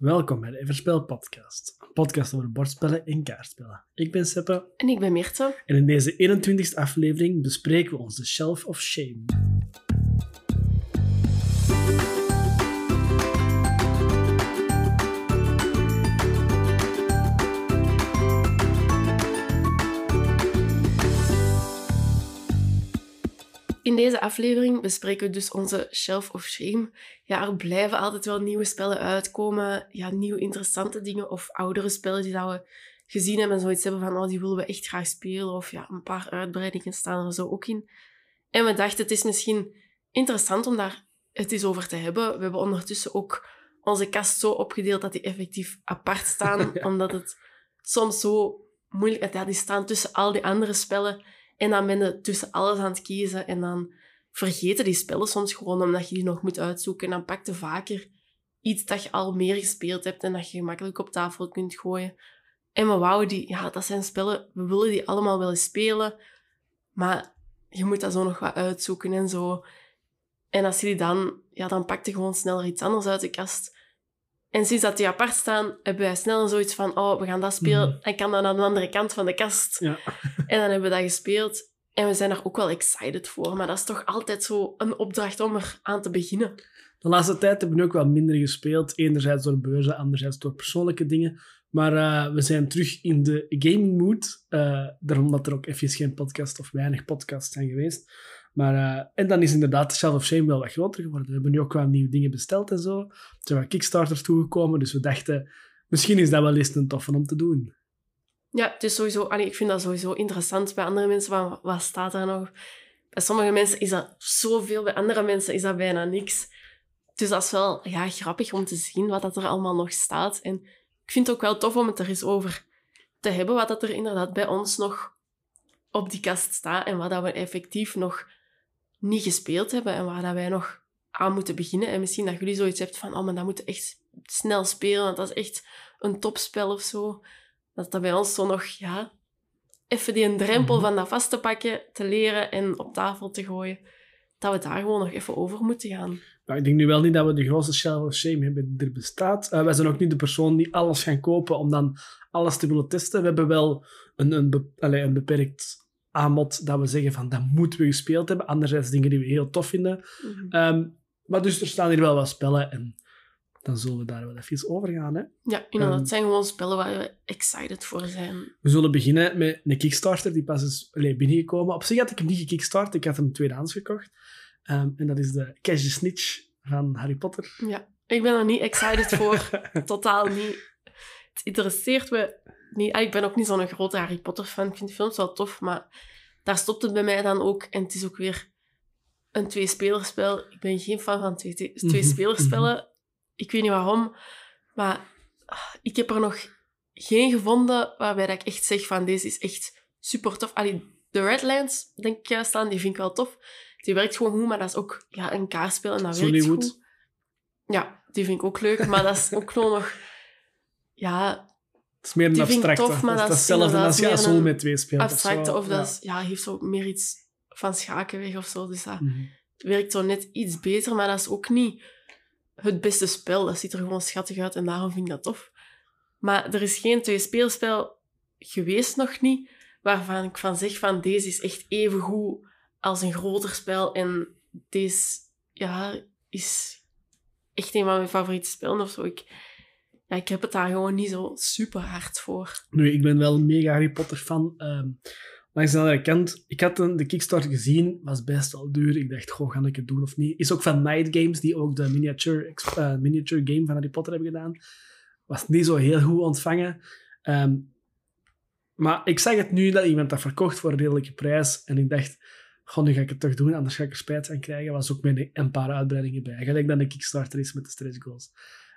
Welkom bij de Everspel Podcast. Een podcast over bordspellen en kaartspellen. Ik ben Seppe. En ik ben Mirte. En in deze 21ste aflevering bespreken we onze Shelf of Shame. In deze aflevering bespreken we dus onze Shelf of Shame. Ja, er blijven altijd wel nieuwe spellen uitkomen. Ja, nieuwe interessante dingen of oudere spellen die dat we gezien hebben en zoiets hebben van oh, die willen we echt graag spelen. Of ja, een paar uitbreidingen staan er zo ook in. En we dachten, het is misschien interessant om daar het eens over te hebben. We hebben ondertussen ook onze kast zo opgedeeld dat die effectief apart staan, omdat het soms zo moeilijk is. Ja, die staan tussen al die andere spellen en dan ben je tussen alles aan het kiezen en dan vergeten die spellen soms gewoon omdat je die nog moet uitzoeken. En dan pak je vaker iets dat je al meer gespeeld hebt en dat je gemakkelijk op tafel kunt gooien. En we wouden die, ja, dat zijn spellen, we willen die allemaal wel eens spelen, maar je moet dat zo nog wat uitzoeken en zo. En als je die dan, ja, dan pak je gewoon sneller iets anders uit de kast. En sinds dat die apart staan, hebben wij snel zoiets van, oh, we gaan dat spelen. Mhm. En kan dan aan de andere kant van de kast. Ja. En dan hebben we dat gespeeld. En we zijn er ook wel excited voor. Maar dat is toch altijd zo een opdracht om er aan te beginnen. De laatste tijd hebben we ook wel minder gespeeld. Enerzijds door beurzen, anderzijds door persoonlijke dingen. Maar eh, we zijn terug in de gaming mood. eh, daarom dat er ook even geen podcast of weinig podcasts zijn geweest. Maar, eh, en dan is inderdaad de Shelf of Shame wel wat groter geworden. We hebben nu ook wel nieuwe dingen besteld en zo. Er zijn wat Kickstarters toegekomen. Dus we dachten, misschien is dat wel eens een toffe om te doen. Ja, het is sowieso... allee, ik vind dat sowieso interessant bij andere mensen. Van, wat staat er nog? Bij sommige mensen is dat zoveel. Bij andere mensen is dat bijna niks. Dus dat is wel ja, grappig om te zien wat dat er allemaal nog staat. En ik vind het ook wel tof om het er eens over te hebben. Wat dat er inderdaad bij ons nog op die kast staat. En wat dat we effectief nog niet gespeeld hebben. En waar dat wij nog aan moeten beginnen. En misschien dat jullie zoiets hebt van... Oh, maar dat moeten echt snel spelen. Want dat is echt een topspel of zo. Dat dat bij ons zo nog... Ja, even die een drempel Mhm. van dat vast te pakken, te leren en op tafel te gooien. Dat we daar gewoon nog even over moeten gaan. Nou, ik denk nu wel niet dat we de grootste Shelf of Shame hebben die er bestaat. Eh, wij zijn ook niet de persoon die alles gaan kopen om dan alles te willen testen. We hebben wel een, een, be- een beperkt aanbod dat we zeggen van dat moeten we gespeeld hebben. Anderzijds dingen die we heel tof vinden. Ehm, maar dus er staan hier wel wat spellen en dan zullen we daar wel even over gaan. Hè. Ja, inderdaad. Ehm. Het zijn gewoon spellen waar we excited voor zijn. We zullen beginnen met een Kickstarter die pas is allee, binnengekomen. Op zich had ik hem niet gekickstart, ik had hem tweedehands gekocht. Ehm, en dat is de Cash the Snitch van Harry Potter. Ja, ik ben er niet excited voor. Totaal niet. Het interesseert me niet. Ah, Ik ben ook niet zo'n grote Harry Potter fan. Ik vind de films wel tof, maar daar stopt het bij mij dan ook. En het is ook weer een tweespelerspel. Ik ben geen fan van twee, twee, Mhm, tweespelerspellen. Ik weet niet waarom, maar ah, ik heb er nog geen gevonden waarbij dat ik echt zeg van deze is echt super tof. Allee, de Redlands, denk ik juist aan, die vind ik wel tof. Die werkt gewoon goed, maar dat is ook ja, een kaartspel en dat werkt goed. Ja, die vind ik ook leuk, maar dat is ook nog... Ja, Het is meer een abstracte. tof, maar dat, dat is hetzelfde als je Azul een met twee speelt. abstracte zo. of dat Ja. is, ja, heeft zo meer iets van schakenweg of zo. Dus dat Mhm. werkt zo net iets beter, maar dat is ook niet het beste spel. Dat ziet er gewoon schattig uit en daarom vind ik dat tof. Maar er is geen tweespeelspel geweest nog niet, waarvan ik van zeg van deze is echt even goed als een groter spel en deze ja, is echt een van mijn favoriete spellen of zo. Ik, ja, ik heb het daar gewoon niet zo super hard voor. Nu, ik ben wel een mega Harry Potter fan. Langs de andere kant, ik had een, de Kickstarter gezien, was best wel duur. Ik dacht, goh, ga ik het doen of niet? Is ook van Night Games, die ook de miniature, eh, miniature game van Harry Potter hebben gedaan. Was niet zo heel goed ontvangen. Ehm, maar ik zag het nu dat iemand dat verkocht voor een redelijke prijs. En ik dacht, goh, nu ga ik het toch doen, anders ga ik er spijt van krijgen. Was ook met een paar uitbreidingen bij. Gelijk dan de Kickstarter is met de stretch goals.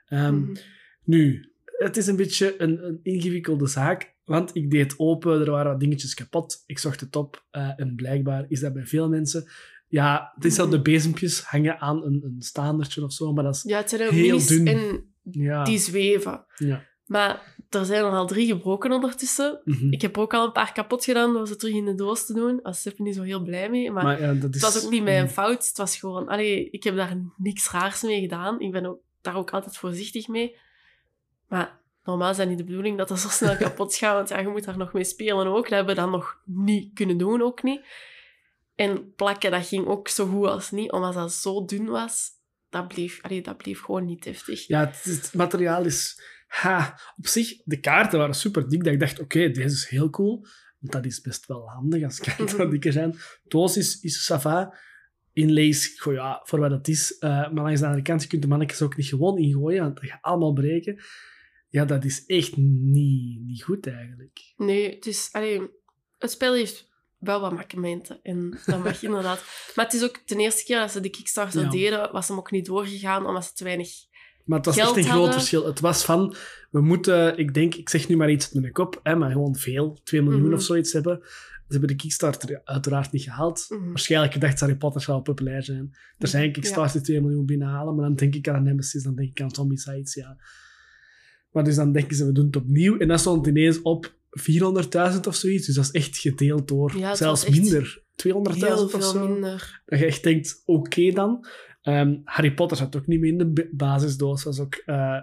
Ehm, Mhm. Nu, het is een beetje een, een ingewikkelde zaak, want ik deed open, er waren wat dingetjes kapot, ik zocht het op eh, en blijkbaar is dat bij veel mensen... Ja, het is dat de bezempjes hangen aan een, een staandertje of zo, maar dat is... Ja, het zijn ook Heel dun. en Ja, die zweven. ja. Maar er zijn er al drie gebroken ondertussen. mhm. Ik heb er ook al een paar kapot gedaan door ze terug in de doos te doen. Daar is Seppe niet zo heel blij mee. Maar, Maar ja, dat is... het was ook niet mijn fout. Het was gewoon... Allee, ik heb daar niks raars mee gedaan. Ik ben ook, daar ook altijd voorzichtig mee. Maar normaal is dat niet de bedoeling dat dat zo snel kapot gaat, want ja, je moet daar nog mee spelen ook. Dat hebben we dan nog niet kunnen doen, ook niet. En plakken, dat ging ook zo goed als niet, omdat dat zo dun was. Dat bleef, allee, dat bleef gewoon niet heftig. Ja, het, het materiaal is... Ha, op zich, de kaarten waren super dik. Dat ik dacht, oké, deze is heel cool. Want dat is best wel handig als kaarten Mhm. dikker zijn. Doos is, is sava. Inlays, goh, ja, voor wat het is. Eh, maar langs de andere kant, je kunt de mannetjes ook niet gewoon ingooien, want dat gaat allemaal breken. Ja, dat is echt niet, niet goed eigenlijk. Nee, het is... Allee, het spel heeft wel wat mankementen. En dat mag inderdaad... Maar het is ook de eerste keer dat ze de Kickstarter Ja. deden, was hem ook niet doorgegaan, omdat ze te weinig... Maar het was echt een groot verschil. Het was van, we moeten, ik denk, ik zeg nu maar iets met mijn kop, hè, maar gewoon veel, 2 miljoen Mhm. of zoiets hebben. Ze hebben de Kickstarter uiteraard niet gehaald. Mhm. Waarschijnlijk gedacht Harry Potter zou populair zijn. Er zijn Kickstarter die 2 miljoen binnenhalen, maar dan denk ik aan Nemesis, dan denk ik aan Zombie Sites, ja. Maar dus dan denken ze, we doen het opnieuw. En dat stond ineens op 400.000 of zoiets. Dus dat is echt gedeeld door. Ja, Zelfs minder. 200.000 Heel of zo. minder. Dat je echt denkt, oké dan. Ehm, Harry Potter zat ook niet meer in de ba- basisdoos. was ook eh,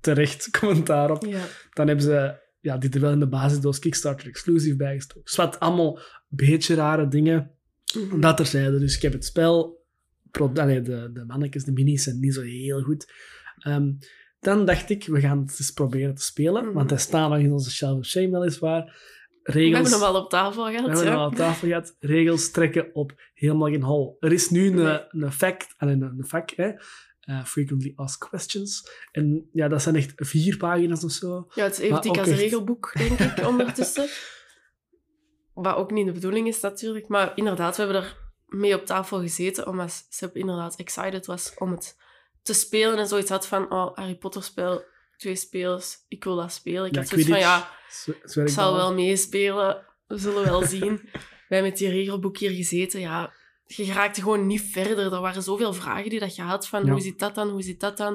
terecht commentaar op. Ja. Dan hebben ze ja, dit er wel in de basisdoos Kickstarter exclusief bijgestoken. Dus wat allemaal een beetje rare dingen. Mhm. Dat terzijde. Dus ik heb het spel... Pro, allee, de, de mannetjes, de minis zijn niet zo heel goed. Ehm, dan dacht ik, we gaan het eens proberen te spelen. Mhm. Want hij staat nog in onze Shelf of Shame weliswaar. We Regels... hebben hem al op tafel We gehad. hebben ja. het al aan tafel gehad. Regels trekken op helemaal geen hol. Er is nu een, een fact, een, een vak, hè. Eh, frequently asked questions. En ja, dat zijn echt vier pagina's of zo. Ja, het is even dik als een echt- regelboek, denk ik, ondertussen. Wat ook niet de bedoeling is, natuurlijk. Maar inderdaad, we hebben er mee op tafel gezeten, omdat Seb inderdaad excited was om het te spelen. En zoiets had van, oh, Harry Potter spel, twee spelers, ik wil dat spelen. Ik Ja, had zoiets van, ja, ik zal wel meespelen. We zullen wel zien. Wij met die regelboek hier gezeten, ja... Je raakte gewoon niet verder. Er waren zoveel vragen die dat je had van Ja. hoe zit dat dan, hoe zit dat dan.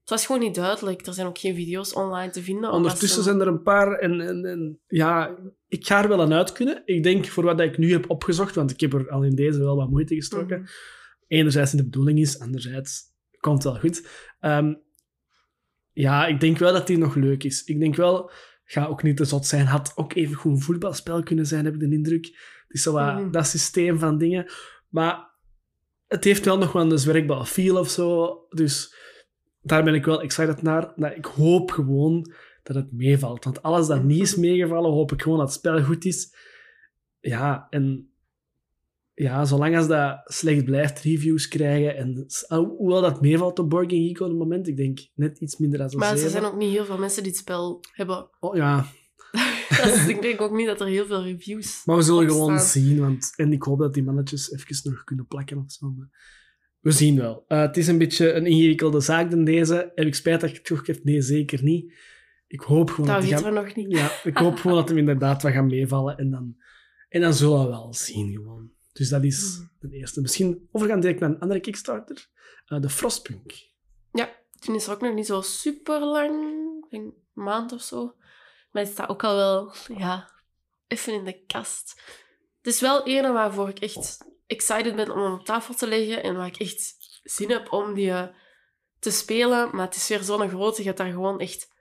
Het was gewoon niet duidelijk. Er zijn ook geen video's online te vinden. Ondertussen zijn er een paar en, en, en ja, ik ga er wel aan uit kunnen. Ik denk voor wat ik nu heb opgezocht, want ik heb er al in deze wel wat moeite gestoken. Mhm. Enerzijds in de bedoeling is, anderzijds komt wel goed. Ehm, ja, ik denk wel dat die nog leuk is. Ik denk wel, ga ook niet te zot zijn. Had ook even goed een voetbalspel kunnen zijn, heb ik de indruk. Het is zo wat Mhm. dat systeem van dingen. Maar het heeft wel nog wel een zwerkbal feel of zo. Dus daar ben ik wel excited naar. Maar ik hoop gewoon dat het meevalt. Want alles dat niet is meegevallen, hoop ik gewoon dat het spel goed is. Ja, en ja, zolang als dat slecht blijft, reviews krijgen. En hoewel dat meevalt op Board Game Geek op het moment, ik denk net iets minder dan zo'n Maar er zijn ook niet heel veel mensen die het spel hebben. Oh, ja, dus ik denk ook niet dat er heel veel reviews... maar we zullen gewoon zien. Want, en ik hoop dat die mannetjes even nog kunnen plakken of zo. We zien wel. Eh, het is een beetje een ingewikkelde zaak dan deze. Heb ik spijt dat ik het terug heb? Nee, zeker niet. Ik hoop gewoon Dat dat die weten gaan... we nog niet. Ja, ik hoop gewoon dat hem inderdaad wat gaan meevallen. En dan, en dan zullen we wel zien, gewoon. Dus dat is Mhm. de eerste. Misschien overgaan direct naar een andere Kickstarter. Eh, de Frostpunk. Toen is er ook nog niet zo super lang. Een maand of zo. Maar het staat ook al wel, ja, even in de kast. Het is wel een waarvoor ik echt excited ben om hem op tafel te leggen. En waar ik echt zin heb om die eh, te spelen. Maar het is weer zo'n grote. Je hebt daar gewoon echt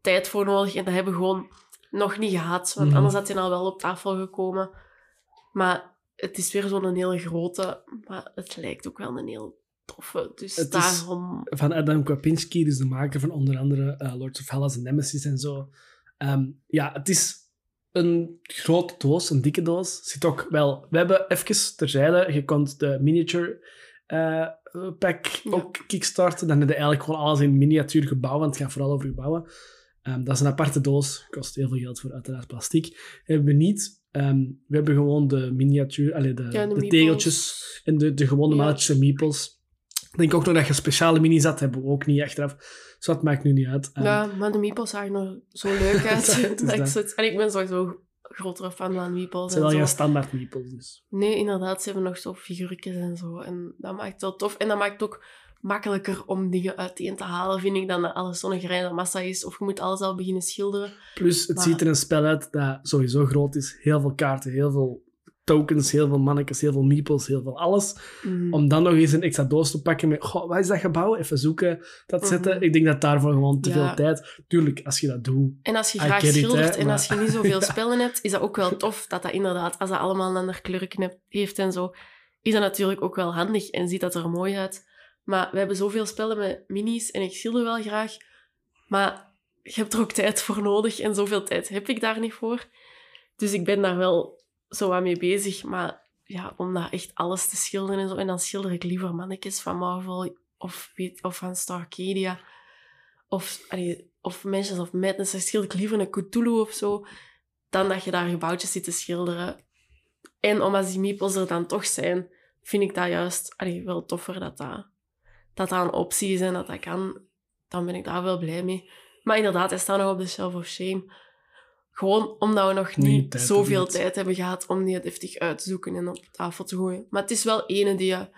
tijd voor nodig. En dat hebben we gewoon nog niet gehad. Want Mhm. anders had hij al wel op tafel gekomen. Maar het is weer zo'n hele grote. Maar het lijkt ook wel een heel toffe. Dus Het is- daarom... Van Adam Kwapinski, dus de maker van onder andere eh, Lords of Hellas en Nemesis en zo. Ehm, ja, het is een grote doos, een dikke doos. Zit ook wel... We hebben even terzijde, je kon de miniature eh, pack Ja. ook kickstarten. Dan heb je eigenlijk gewoon alles in miniatuur gebouwen, want het gaat vooral over gebouwen. Ehm, dat is een aparte doos, kost heel veel geld voor uiteraard plastic. Hebben we niet. Ehm, we hebben gewoon de miniatuur, allee, de, Ja, de, meeples. tegeltjes en de, de gewone Ja. meeples. Ik denk ook nog dat je speciale minis had, hebben we ook niet achteraf. Dus dat maakt nu niet uit. Ehm, Ja, maar de meeples zagen er zo leuk uit. Dat ik en ik ben sowieso grotere fan van meeples. het zijn wel geen standaard meeples, dus. Nee, inderdaad, ze hebben nog zo figuurtjes en zo. En dat maakt het wel tof. En dat maakt ook makkelijker om dingen uiteen te halen, vind ik, dan dat alles zo'n gerijde massa is. Of je moet alles al beginnen schilderen. Plus, het Maar- ziet er een spel uit dat sowieso groot is. Heel veel kaarten, heel veel tokens, heel veel mannetjes, heel veel meeples, heel veel alles. Mhm. Om dan nog eens een extra doos te pakken met, goh, wat is dat gebouw? Even zoeken, dat zetten. Mhm. Ik denk dat daarvoor gewoon te Ja. veel tijd... Tuurlijk, als je dat doet... En als je I graag it, schildert en maar- als je niet zoveel spellen hebt, is dat ook wel tof dat dat inderdaad, als dat allemaal een ander heb- heeft en zo, is dat natuurlijk ook wel handig en ziet dat er mooi uit. Maar we hebben zoveel spellen met minis en ik schilder wel graag, maar je hebt er ook tijd voor nodig en zoveel tijd heb ik daar niet voor. Dus ik ben daar wel zo aan mee bezig, maar ja, om dat echt alles te schilderen en zo, en dan schilder ik liever mannetjes van Marvel of, of van Starcadia of, allee, of Mansions of Madness, dan schilder ik liever een Cthulhu of zo, dan dat je daar gebouwtjes zit te schilderen. En omdat die meeples er dan toch zijn, vind ik dat juist allee, wel toffer dat dat, dat dat een optie is en dat dat kan. Dan ben ik daar wel blij mee. Maar inderdaad, hij staat nog op de Shelf of Shame. Gewoon omdat we nog Niet tijd zoveel tijd hebben gehad om die deftig uit te zoeken en op tafel te gooien. Maar het is wel ene die je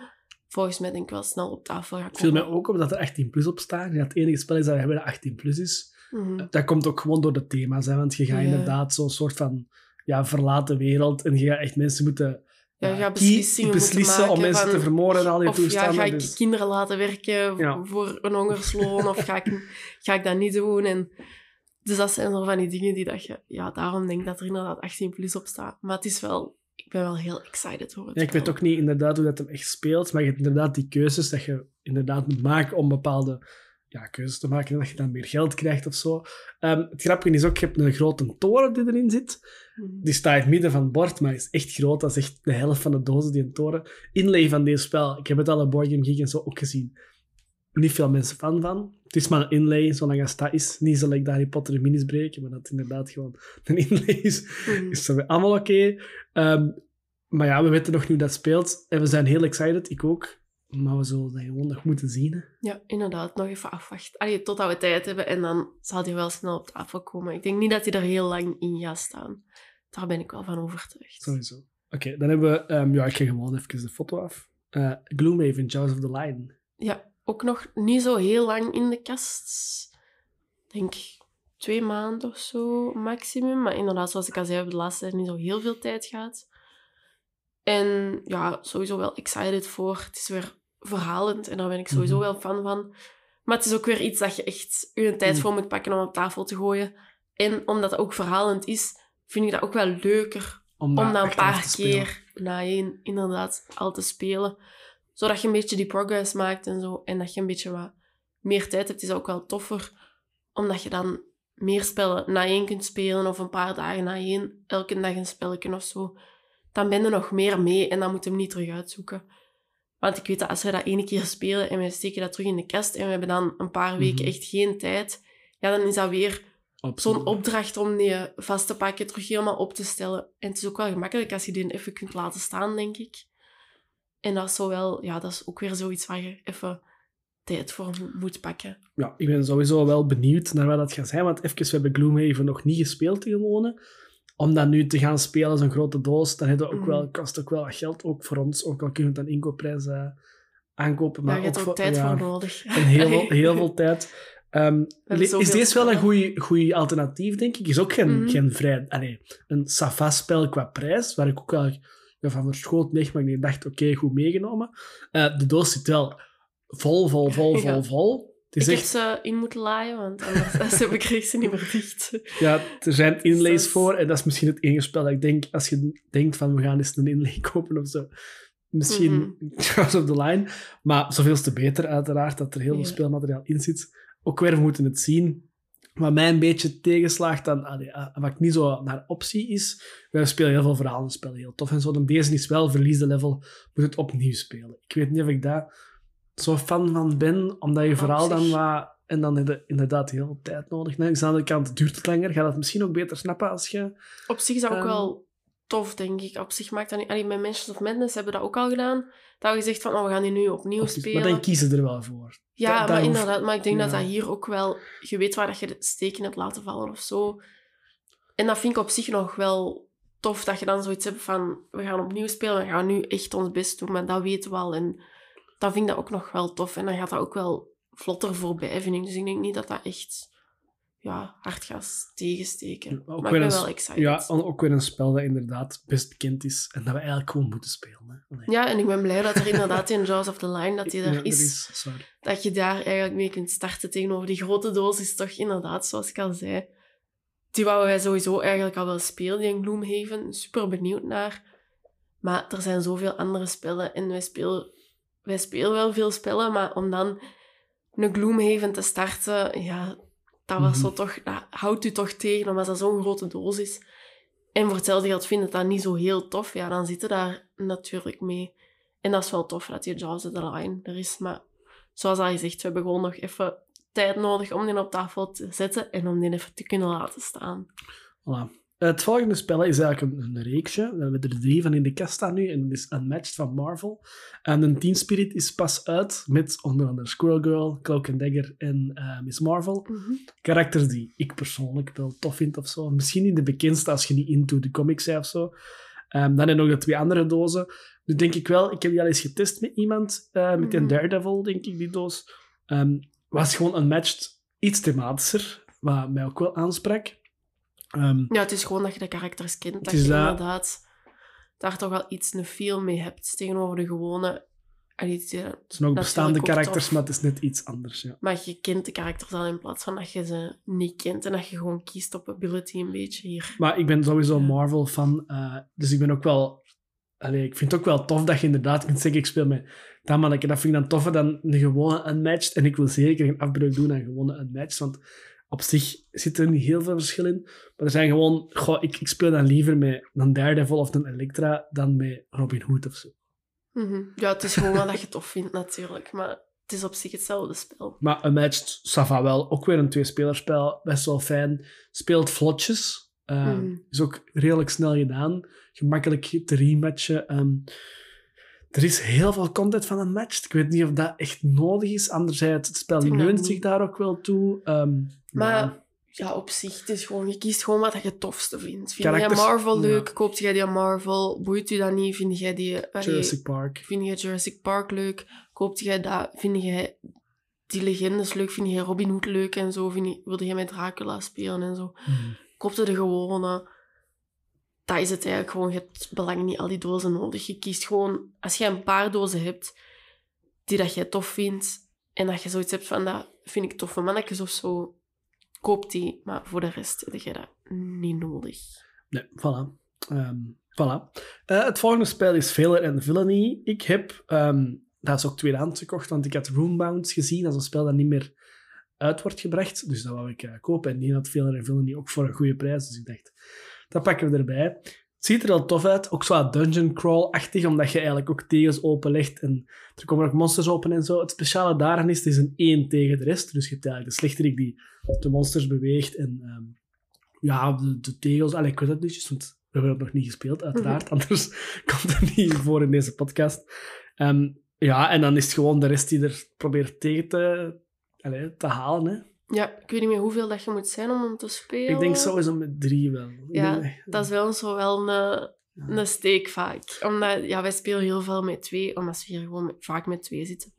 volgens mij denk ik wel snel op tafel gaat Het viel komen. mij ook op dat er 18 plus op staat. Dat het enige spel is dat we hebben dat 18 plus is. Mhm. Dat komt ook gewoon door de thema's, hè, want je gaat Ja. inderdaad zo'n soort van ja, verlaten wereld en je gaat echt mensen moeten Ja, ja, beslissingen beslissen om maken mensen van- te vermoorden en al die ja, ga ik dus- kinderen laten werken Ja. voor een hongersloon of ga ik, ga ik dat niet doen? En, dus dat zijn zo van die dingen die dat je... Ja, daarom denk ik dat er inderdaad 18 plus op staat. Maar het is wel... Ik ben wel heel excited voor het Ja, ik weet ook niet inderdaad hoe dat hem echt speelt, maar je hebt inderdaad die keuzes dat je inderdaad moet maken om bepaalde ja, keuzes te maken en dat je dan meer geld krijgt of zo. Ehm, het grappige is ook, je hebt een grote toren die erin zit. Mhm. Die staat in het midden van het bord, maar is echt groot. Dat is echt de helft van de dozen die een toren. Inlay van deze spel, ik heb het al op Board Game Geek en zo ook gezien. Niet veel mensen fan van. Het is maar een inlay, zolang als dat is. Niet zo like de Harry Potter minis breken, maar dat het inderdaad gewoon een inlay is Mhm. is dat allemaal oké. Ehm, maar ja, we weten nog niet hoe dat speelt. En we zijn heel excited, ik ook. Maar we zullen dat gewoon nog moeten zien. hè. Ja, inderdaad. Nog even afwachten. Allee, totdat we tijd hebben en dan zal die wel snel op tafel komen. Ik denk niet dat hij er heel lang in gaat staan. Daar ben ik wel van overtuigd. Sowieso. Oké, dan hebben we... ehm, ja, ik ga gewoon even de foto af. Eh Gloomhaven, Jaws of the Lion. Ja, ook nog niet zo heel lang in de kast. Ik denk twee maanden of zo maximum. Maar inderdaad, zoals ik al zei, hebben we de laatste tijd niet zo heel veel tijd gehad. En ja, sowieso wel excited voor. Het is weer verhalend en daar ben ik sowieso Mhm. wel fan van. Maar het is ook weer iets dat je echt je tijd Mm. voor moet pakken om op tafel te gooien. En omdat het ook verhalend is, vind ik dat ook wel leuker Om, om dat een paar keer na één inderdaad al te spelen. Zodat je een beetje die progress maakt en zo. En dat je een beetje wat meer tijd hebt, is ook wel toffer. Omdat je dan meer spellen na één kunt spelen of een paar dagen na één, elke dag een spelletje of zo. Dan ben je nog meer mee en dan moet je hem niet terug uitzoeken. Want ik weet dat als we dat ene keer spelen en we steken dat terug in de kast en we hebben dan een paar weken Mhm. echt geen tijd, ja, dan is dat weer Op zo'n opdracht om die vast te pakken, terug helemaal op te stellen. En het is ook wel gemakkelijk als je die even kunt laten staan, denk ik. En dat is zo wel, ja, dat is ook weer zoiets waar je even tijd voor mo- moet pakken. Ja, ik ben sowieso wel benieuwd naar wat dat gaat zijn. Want even, we hebben Gloomhaven nog niet gespeeld gewoon. Om dat nu te gaan spelen, zo'n grote doos, dan we ook Mhm. wel, kost ook wel wat geld. Ook voor ons, ook al kunnen we het aan inkoopprijs eh, aankopen. Maar Daar heb je ook ook tijd ja, voor nodig. En heel, veel- heel veel tijd. Ehm, is deze wel een goede alternatief, denk ik? Is ook geen, Mhm. geen vrij... Allee, een Safa-spel qua prijs, waar ik ook wel ja, van verschoten leg, maar ik dacht, oké, goed meegenomen. Eh, de doos zit wel vol, vol, vol, vol, vol. Ik is heb echt... ze in moeten laaien, want anders heb ik ze niet meer dicht. Ja, er zijn inlays Dus- voor en dat is misschien het enige spel dat ik denk, als je denkt van we gaan eens een inlay kopen of zo, misschien Mhm. Jaws of the Line. Maar zoveel te beter uiteraard, dat er heel veel speelmateriaal in zit. Ook weer, we moeten het zien. Wat mij een beetje tegenslaagt, dan, allee, eh, wat ik niet zo naar optie is, wij spelen heel veel verhalenspellen, heel tof en zo. Dan deze is wel verlies de level, moet het opnieuw spelen. Ik weet niet of ik daar zo fan van ben, omdat je verhaal dan wat... En dan heb je inderdaad heel veel tijd nodig. Nee, aan de andere kant, duurt het langer. Ga dat misschien ook beter snappen als je... Op zich is dat ook Ehm. wel tof, denk ik. Op zich maakt dat niet... Allee, Mansions of Madness hebben dat ook al gedaan. Dat we gezegd van, oh, we gaan die nu opnieuw Maar spelen. dan kiezen ze er wel voor. Ja, Da- maar inderdaad. Maar ik denk dat ja. dat hier ook wel... Je weet waar dat je de steken hebt laten vallen of zo. En dat vind ik op zich nog wel tof, dat je dan zoiets hebt van... We gaan opnieuw spelen, we gaan nu echt ons best doen, maar dat weten we al. En dan vind ik dat ook nog wel tof. En dan gaat dat ook wel vlotter voorbij, vind ik. Dus ik denk niet dat dat echt ja, hard gaan tegensteken. Ook maar weer ik ben wel excited. Ja, ook weer een spel dat inderdaad best bekend is en dat we eigenlijk gewoon moeten spelen. Hè. Ja, en ik ben blij dat er inderdaad in Jaws of the Line dat die Ja, er is. sorry. Dat je daar eigenlijk mee kunt starten tegenover die grote doos is toch inderdaad, zoals ik al zei. Die wouden wij sowieso eigenlijk al wel spelen, die in Gloomhaven. Super benieuwd naar. Maar er zijn zoveel andere spellen en wij spelen, wij spelen wel veel spellen, maar om dan een Gloomhaven te starten, ja, dat was zo Mhm. toch, dat houdt u toch tegen, omdat dat zo'n grote doos is. En voor hetzelfde geld vindt het dat niet zo heel tof, ja, dan zit je daar natuurlijk mee. En dat is wel tof dat die Jaws of the Line er is, maar zoals al gezegd, we hebben gewoon nog even tijd nodig om die op tafel te zetten en om die even te kunnen laten staan. Voilà. Het volgende spel is eigenlijk een, een reeksje. We hebben er drie van in de kast staan nu. En dat is Unmatched van Marvel. En een Teen Spirit is pas uit met onder andere Squirrel Girl, Cloak and Dagger en eh, Miss Marvel. Karakters die ik persoonlijk wel tof vind of zo. Misschien niet de bekendste als je niet into de comics bent of zo. Ehm, dan heb je nog de twee andere dozen. Nu denk ik wel, ik heb die al eens getest met iemand, eh, met een Mhm. Daredevil, denk ik, die doos. Ehm, was gewoon Unmatched iets thematischer, wat mij ook wel aansprak. Ehm, Ja, het is gewoon dat je de karakters kent, dat je dat- inderdaad daar toch wel iets een feel mee hebt tegenover de gewone... Allee, het zijn ook bestaande karakters, maar het is net iets anders. Ja. Maar je kent de karakters al in plaats van dat je ze niet kent en dat je gewoon kiest op ability een beetje hier. Maar ik ben sowieso Ja. Marvel-fan, eh, dus ik ben ook wel... Allee, ik vind het ook wel tof dat je inderdaad kunt zeggen, ik speel met dat manneke. Dat vind ik dan toffer dan een gewone Unmatched. En ik wil zeker geen afbreuk doen aan gewone Unmatched, want op zich zit er niet heel veel verschil in. Maar er zijn gewoon... Goh, ik, ik speel dan liever met een Daredevil of een Elektra dan met Robin Hood of zo. Mhm. Ja, het is gewoon wat dat je tof vindt natuurlijk, maar het is op zich hetzelfde spel. Maar Unmatched, Sava wel. Ook weer een tweespelerspel. Best wel fijn. Speelt vlotjes. Eh, Mhm. Is ook redelijk snel gedaan. Gemakkelijk te rematchen. Ehm, er is heel veel content van Unmatched. Ik weet niet of dat echt nodig is. Anderzijds, het spel leunt zich daar ook wel toe. Ehm, Maar ja. ja, op zich, het is gewoon, je kiest gewoon wat je het tofste vindt. Vind jij Marvel leuk, ja. koopt jij die Marvel? Boeit u dat niet? Vind jij die... allee, Jurassic Park. Vind jij Jurassic Park leuk? Koopt jij dat? Vind jij die legendes leuk? Vind jij Robin Hood leuk en zo? Vind je, wilde jij met Dracula spelen en zo? Mhm. Koopte de gewone. Dat is het eigenlijk gewoon. Je hebt belang niet al die dozen nodig. Je kiest gewoon, als je een paar dozen hebt die dat jij tof vindt en dat je zoiets hebt van dat vind ik toffe mannetjes of zo, koop die. Maar voor de rest heb je dat niet nodig. Nee, voilà. Ehm, voilà. Eh, het volgende spel is Failure and Villainy. Ik heb, ehm, dat is ook tweedehands gekocht, want ik had Roombound gezien. Dat is een spel dat niet meer uit wordt gebracht. Dus dat wou ik eh, kopen. En die had Failure and Villainy ook voor een goede prijs. Dus ik dacht, dat pakken we erbij. Het ziet er al tof uit. Ook zo dungeon crawl-achtig, omdat je eigenlijk ook tegels openlegt. En er komen ook monsters open en zo. Het speciale daaraan is, het is een één tegen de rest. Dus je hebt eigenlijk de slechterik die de monsters beweegt. En ehm, ja, de, de tegels... Allee, ik weet het niet, want we hebben het nog niet gespeeld, uiteraard. Anders komt het niet voor in deze podcast. Ehm, ja, en dan is het gewoon de rest die er probeert tegen te, allee, te halen. Hè. Ja, ik weet niet meer hoeveel dat je moet zijn om hem te spelen. Ik denk sowieso met drie wel. Ja, Dat is wel zo wel een, Ja. een steek vaak. Omdat, ja, wij spelen heel veel met twee, omdat we hier gewoon met- vaak met twee zitten.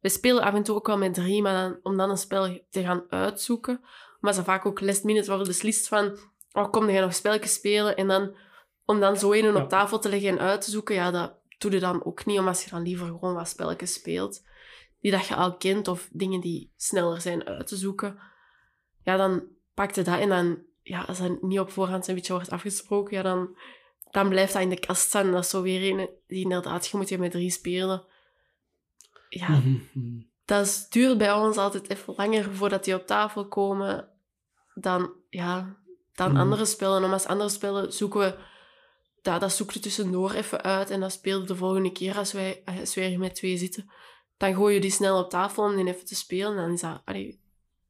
We spelen af en toe ook wel met drie, maar dan, om dan een spel te gaan uitzoeken, omdat ze vaak ook last minute worden beslist van, oh, kom, dan ga je nog spelletjes spelen, en dan, om dan zo een Ja. op tafel te leggen en uit te zoeken, ja, dat doe je dan ook niet, omdat je dan liever gewoon wat spelletjes speelt, die dat je al kent, of dingen die sneller zijn uit te zoeken. Ja, dan pak je dat en dan, ja, als dat niet op voorhand een beetje wordt afgesproken, ja, dan, dan blijft dat in de kast staan. En dat is zo weer een die inderdaad, je moet je met drie spelen. Ja, dat is, duurt bij ons altijd even langer voordat die op tafel komen dan, ja, dan Mhm. andere spellen. Om als andere spellen zoeken we, dat, dat zoek je tussendoor even uit en dat spelen we de volgende keer als wij, als wij er met twee zitten. Dan gooi je die snel op tafel om die even te spelen. En dan is dat, allee,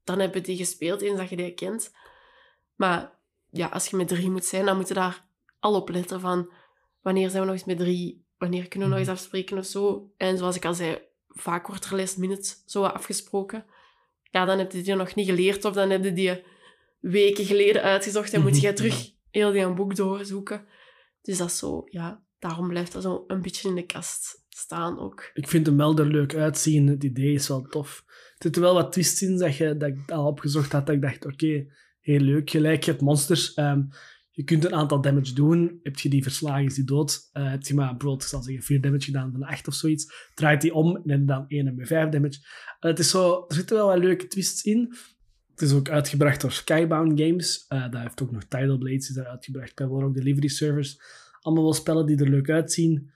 dan heb je die gespeeld eens dat je die kent. Maar ja, als je met drie moet zijn, dan moet je daar al op letten van wanneer zijn we nog eens met drie, wanneer kunnen we nog eens afspreken of zo. En zoals ik al zei, vaak wordt er last minute zo afgesproken. Ja, dan heb je die nog niet geleerd of dan heb je die weken geleden uitgezocht en moet je terug heel die een boek doorzoeken. Dus dat is zo, ja, daarom blijft dat zo een beetje in de kast ook. Ik vind de melder leuk uitzien. Het idee is wel tof. Het zitten wel wat twists in dat, je, dat ik al opgezocht had. Dat ik dacht, oké, heel leuk. Gelijk, je hebt monsters. ehm, je kunt een aantal damage doen. Heb je die verslagen, is die dood. Eh, heb je maar bijvoorbeeld, ik zal zeggen, 4 damage gedaan van 8 of zoiets. Draait die om en dan 1 met 5 damage. Eh, het is zo, er zitten wel wat leuke twists in. Het is ook uitgebracht door Skybound Games. Eh dat heeft ook nog Tidal Blades is daar uitgebracht. Bij ook Delivery Servers. Allemaal wel spellen die er leuk uitzien.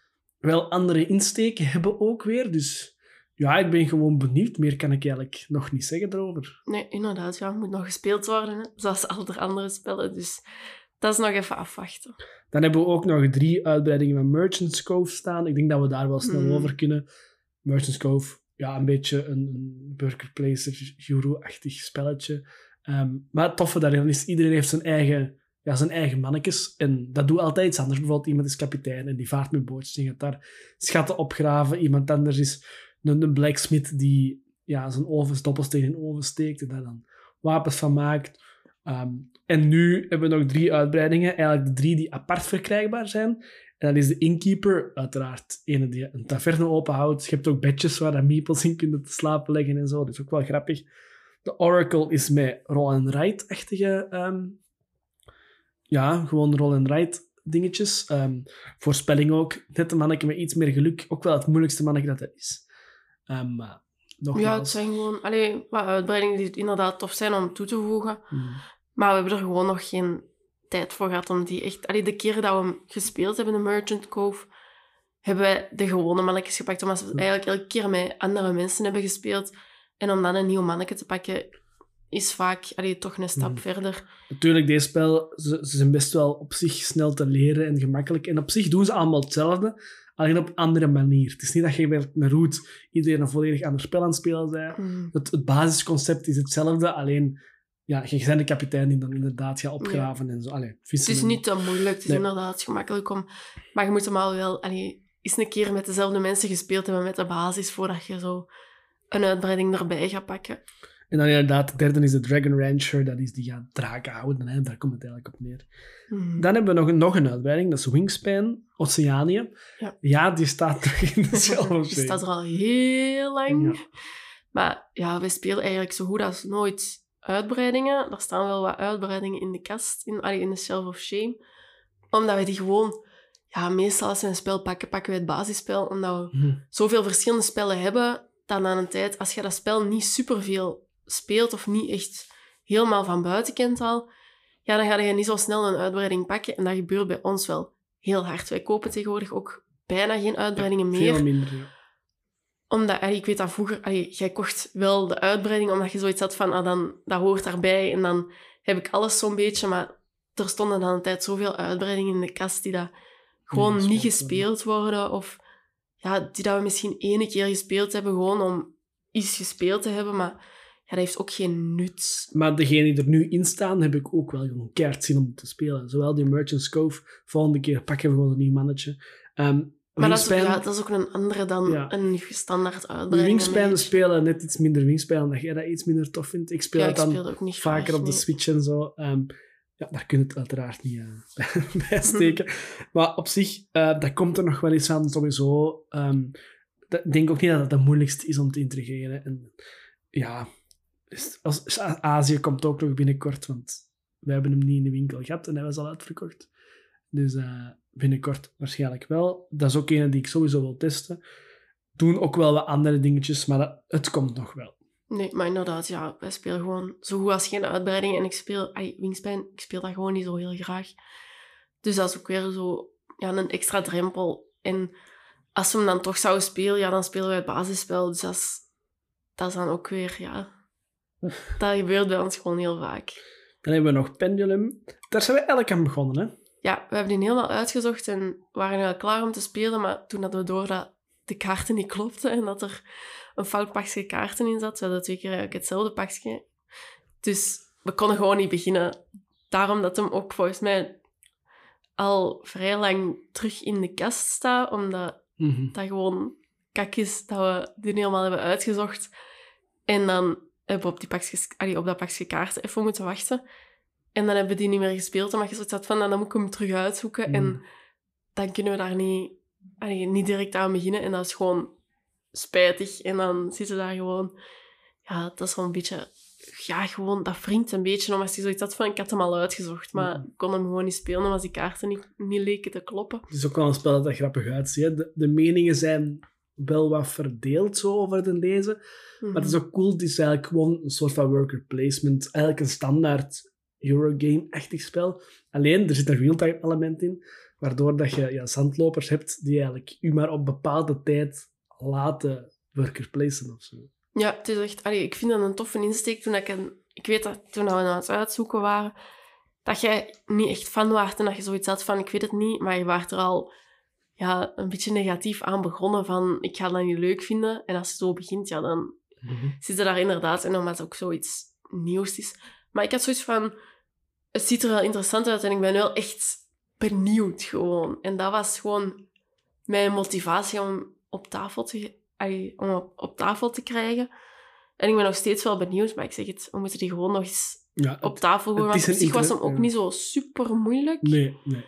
Wel andere insteken hebben ook weer. Dus ja, ik ben gewoon benieuwd. Meer kan ik eigenlijk nog niet zeggen erover. Nee, inderdaad. Ja, het moet nog gespeeld worden, hè. zoals al de andere spellen. Dus dat is nog even afwachten. Dan hebben we ook nog drie uitbreidingen van Merchant's Cove staan. Ik denk dat we daar wel snel Hmm. over kunnen. Merchant's Cove, ja, een beetje een, Burger Placer, Euro-achtig spelletje. Ehm, maar het toffe daarin is, iedereen heeft zijn eigen, ja, zijn eigen mannetjes. En dat doet altijd iets anders. Bijvoorbeeld iemand is kapitein en die vaart met bootjes en gaat daar schatten opgraven. Iemand anders is een, een blacksmith die ja, zijn ovens, doppelsteen in oven steekt en daar dan wapens van maakt. Ehm, en nu hebben we nog drie uitbreidingen. Eigenlijk de drie die apart verkrijgbaar zijn. En dat is de Innkeeper, uiteraard. Ene die een taverne openhoudt. Je hebt ook bedjes waar dan meeples in kunnen te slapen leggen en zo. Dat is ook wel grappig. De Oracle is met roll-and-write-achtige... ehm, ja, gewoon roll-and-write dingetjes. Ehm, voorspelling ook. Net een manneke met iets meer geluk. Ook wel het moeilijkste manneke dat er is. Ehm, maar nogmaals... Ja, het zijn gewoon allee, wat uitbreidingen die inderdaad tof zijn om toe te voegen. Hmm. Maar we hebben er gewoon nog geen tijd voor gehad om die echt... Allee, de keer dat we hem gespeeld hebben, de Merchant Cove, hebben wij de gewone mannetjes gepakt. Omdat we eigenlijk elke keer met andere mensen hebben gespeeld. En om dan een nieuw mannetje te pakken, is vaak allee, toch een stap Mhm. verder. Natuurlijk, deze spel, ze, ze zijn best wel op zich snel te leren en gemakkelijk. En op zich doen ze allemaal hetzelfde, alleen op een andere manier. Het is niet dat je bij een route iedereen een volledig ander spel aan het spelen bent. Mhm. Het, het basisconcept is hetzelfde, alleen ja, je bent de kapitein die dan inderdaad gaat opgraven en zo. Allee, Het is niet te moeilijk, het is Nee. inderdaad gemakkelijk om... Maar je moet hem al wel allee, eens een keer met dezelfde mensen gespeeld hebben met de basis, voordat je zo een uitbreiding erbij gaat pakken. En dan inderdaad, de derde is de Dragon Rancher, dat is die gaat draken houden. Hè? Daar komt het eigenlijk op neer. Mhm. Dan hebben we nog, een- nog een uitbreiding, dat is Wingspan, Oceanië. Ja. die staat nog in de Die staat er al heel lang. Ja. Maar ja, we spelen eigenlijk zo goed als nooit uitbreidingen. Er staan wel wat uitbreidingen in de kast, in, in de Shelf of Shame. Omdat we die gewoon... Ja, meestal als we een spel pakken, pakken we het basisspel. Omdat we Hm. zoveel verschillende spellen hebben, dan aan een tijd, als je dat spel niet superveel speelt of niet echt helemaal van buiten kent al, ja, dan ga je niet zo snel een uitbreiding pakken. En dat gebeurt bij ons wel heel hard. Wij kopen tegenwoordig ook bijna geen uitbreidingen meer Veel minder, ja. omdat, allee, ik weet dat vroeger, allee, jij kocht wel de uitbreiding omdat je zoiets had van, ah, dan, dat hoort daarbij en dan heb ik alles zo'n beetje, maar er stonden dan een tijd zoveel uitbreidingen in de kast die dat gewoon Niet gespeeld worden of ja, die dat we misschien ene keer gespeeld hebben gewoon om iets gespeeld te hebben, maar ja, dat heeft ook geen nut. Maar degene die er nu in staan, heb ik ook wel gewoon keihard zin om te spelen. Zowel die Merchant's Cove, volgende keer pakken we gewoon een nieuw mannetje. Ehm Maar dat is, ja, dat is ook een andere dan Ja. een standaard uitbreiding. Wingspan spelen net iets minder Wingspan, omdat jij dat iets minder tof vindt. Ik speel het dan speel ook niet vaker graag, op de. Switch en zo. Ehm, ja, daar kun je het uiteraard niet eh, bij steken. Maar op zich, eh, dat komt er nog wel eens aan, sowieso. Ehm, dat- ik denk ook niet dat het de moeilijkste is om te integreren. En ja, als, Azië komt ook nog binnenkort, want wij hebben hem niet in de winkel gehad en hij was al uitverkocht. Dus eh, binnenkort waarschijnlijk wel. Dat is ook een die ik sowieso wil testen. Doen ook wel wat andere dingetjes, maar het komt nog wel. Nee, maar inderdaad, ja, wij spelen gewoon zo goed als geen uitbreiding. En ik speel, ay, Wingspan, ik speel dat gewoon niet zo heel graag. Dus dat is ook weer zo ja, een extra drempel. En als we hem dan toch zouden spelen, ja, dan spelen we het basisspel. Dus dat dat is dan ook weer, ja... Dat gebeurt bij ons gewoon heel vaak. Dan hebben we nog Pendulum. Daar zijn we eigenlijk aan begonnen, hè? Ja, we hebben die helemaal uitgezocht en waren al klaar om te spelen. Maar toen hadden we door dat de kaarten niet klopten en dat er een fout pakje kaarten in zat. We hadden twee keer eigenlijk hetzelfde pakje. Dus we konden gewoon niet beginnen. Daarom dat hem ook volgens mij al vrij lang terug in de kast staat. Omdat Mhm. dat gewoon kak is dat we die helemaal hebben uitgezocht. En dan hebben we op, die pakjes, allee, op dat pakje kaarten even moeten wachten. En dan hebben we die niet meer gespeeld, omdat je zoiets had van, nou, dan moet ik hem terug uitzoeken. En Mhm. dan kunnen we daar niet, allee, niet direct aan beginnen. En dat is gewoon spijtig. En dan zitten daar gewoon ja, dat is wel een beetje... Ja, gewoon, dat wringt een beetje. Omdat je zoiets had van, ik had hem al uitgezocht. Maar Mhm. ik kon hem gewoon niet spelen, omdat die kaarten niet, niet leken te kloppen. Het is ook wel een spel dat er grappig uitziet. De, de meningen zijn wel wat verdeeld zo over het lezen. Maar het is ook cool. Het is eigenlijk gewoon een soort van worker placement. Eigenlijk een standaard Eurogame-achtig spel. Alleen, er zit een real-time element in. Waardoor dat je ja, zandlopers hebt die eigenlijk u maar op bepaalde tijd laten worker placen of zo. Ja, het is echt... Allee, ik vind dat een toffe insteek. Toen ik, een, ik weet dat toen we aan het uitzoeken waren, dat jij niet echt fan waart en dat je zoiets had van, ik weet het niet, maar je waart er al ja, een beetje negatief aan begonnen van, ik ga dat niet leuk vinden. En als het zo begint, ja, dan zit er daar inderdaad... En omdat het ook zoiets nieuws is. Maar ik had zoiets van, het ziet er wel interessant uit en ik ben wel echt benieuwd gewoon. En dat was gewoon mijn motivatie om op tafel te, om op, op tafel te krijgen. En ik ben nog steeds wel benieuwd, maar ik zeg het, we moeten die gewoon nog eens Ja, op tafel gooien. Want op zich was hem ook ja. niet zo super moeilijk. nee, nee.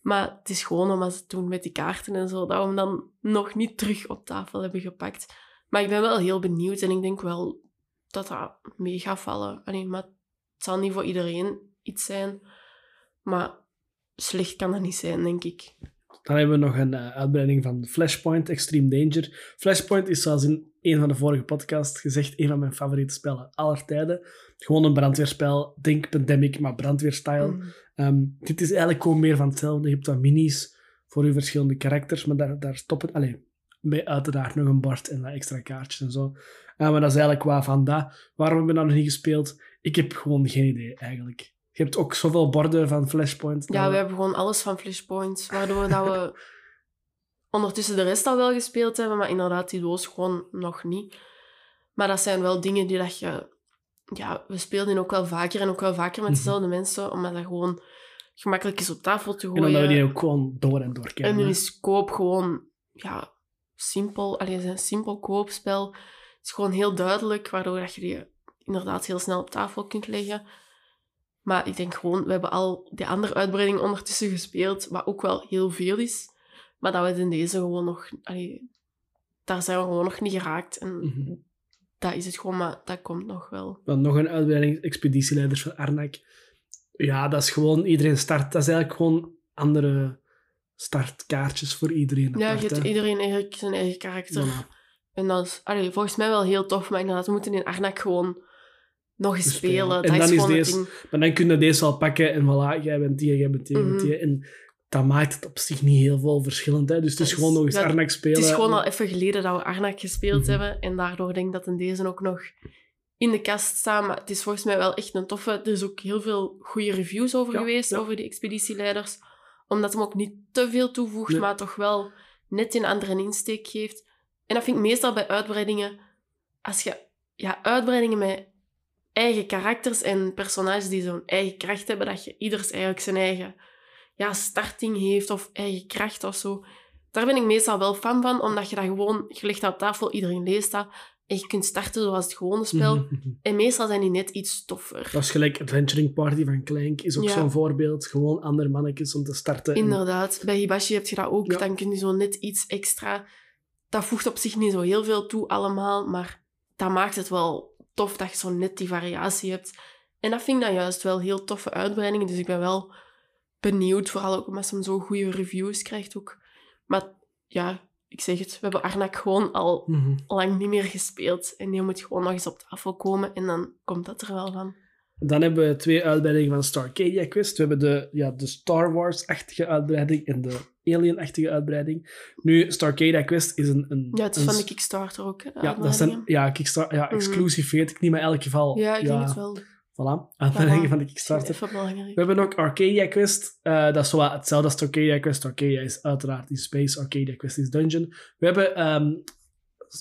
Maar het is gewoon omdat ze toen met die kaarten en zo, dat we hem dan nog niet terug op tafel hebben gepakt. Maar ik ben wel heel benieuwd en ik denk wel dat dat mee gaat vallen. Allee, maar het zal niet voor iedereen iets zijn. Maar slecht kan dat niet zijn, denk ik. Dan hebben we nog een eh, uitbreiding van Flashpoint, Extreme Danger. Flashpoint is, zoals in een van de vorige podcasts gezegd, een van mijn favoriete spellen aller tijden. Gewoon een brandweerspel. Denk Pandemic, maar brandweerstyle. Mm. Ehm, dit is eigenlijk gewoon meer van hetzelfde. Je hebt wat minis voor je verschillende karakters, maar daar, daar stopt het. Allee, bij uiteraard nog een bord en wat extra kaartjes en zo. Eh, maar dat is eigenlijk wat van dat. Waarom hebben we dat nog niet gespeeld? Ik heb gewoon geen idee, eigenlijk. Je hebt ook zoveel borden van Flashpoint. Ja, dat- we hebben gewoon alles van Flashpoint, waardoor dat we ondertussen de rest al wel gespeeld hebben, maar inderdaad die doos gewoon nog niet. Maar dat zijn wel dingen die dat je... Ja, we speelden ook wel vaker en ook wel vaker met Mhm. dezelfde mensen, omdat dat gewoon gemakkelijk is op tafel te En gooien. dan dat we die ook gewoon door en door En kennen. nu hè. is koop gewoon, ja, simpel. Allee, het is een simpel koopspel. Het is gewoon heel duidelijk, waardoor dat je die inderdaad heel snel op tafel kunt leggen. Maar ik denk gewoon, we hebben al die andere uitbreiding ondertussen gespeeld, wat ook wel heel veel is. Maar dat we in deze gewoon nog... Allee, daar zijn we gewoon nog niet geraakt. En Mhm. Dat is het gewoon, maar dat komt nog wel. Dan nog een uitbreiding, Expeditieleiders van Arnak. Ja, dat is gewoon, iedereen start. Dat is eigenlijk gewoon andere startkaartjes voor iedereen. Ja, je apart, hebt iedereen eigenlijk zijn eigen karakter. Voilà. En dat is allee, volgens mij wel heel tof, maar inderdaad, we moeten in Arnak gewoon nog eens Spelen. spelen. En Dat dan is gewoon deze-. Maar dan kun je deze al pakken en voilà, jij bent die, jij bent die, jij bent die. En dat maakt het op zich niet heel veel verschillend. Hè? Dus het is gewoon nog eens dat- Arnak spelen. Het is gewoon al even geleden dat we Arnak gespeeld Mhm. hebben. En daardoor denk ik dat in deze ook nog in de kast staan. Maar het is volgens mij wel echt een toffe. Er is ook heel veel goede reviews over Ja, geweest, ja. over die expeditieleiders. Omdat hem ook niet te veel toevoegt, Nee. maar toch wel net een andere insteek geeft. En dat vind ik meestal bij uitbreidingen. Als je ja, uitbreidingen met eigen karakters en personages die zo'n eigen kracht hebben, dat je ieders eigenlijk zijn eigen ja, starting heeft of eigen kracht of zo. Daar ben ik meestal wel fan van, omdat je dat gewoon, je legt dat op tafel, iedereen leest dat, en je kunt starten zoals het gewone spel. En meestal zijn die net iets toffer. Dat is gelijk Adventuring Party van Clank, is ook Ja. zo'n voorbeeld. Gewoon andere mannetjes om te starten. En- Inderdaad, bij Hibashi heb je dat ook. Ja. Dan kun je zo net iets extra. Dat voegt op zich niet zo heel veel toe allemaal, maar dat maakt het wel tof dat je zo net die variatie hebt. En dat vind ik dan juist wel heel toffe uitbreidingen. Dus ik ben wel benieuwd, vooral ook omdat ze hem zo goede reviews krijgt ook. Maar ja, ik zeg het, we hebben Arnak gewoon al Mhm. lang niet meer gespeeld. En die moet gewoon nog eens op tafel komen en dan komt dat er wel van. Dan hebben we twee uitbreidingen van Starcadia Quest. We hebben de, ja, de Star Wars-achtige uitbreiding en de Alien-achtige uitbreiding. Nu, Starcadia Quest is een... een Ja, het is een- van de Kickstarter ook. hè, de Ja, dat zijn, ja, Kickstarter, ja Mhm. exclusief weet ik niet, maar in elk geval... Ja, ik denk het wel. Voilà, Voilà. van de Kickstarter. We hebben ook Arcadia Quest. Eh, dat is zo hetzelfde als Arcadia Quest. Arcadia is uiteraard in space. Arcadia Quest is dungeon. We hebben ehm,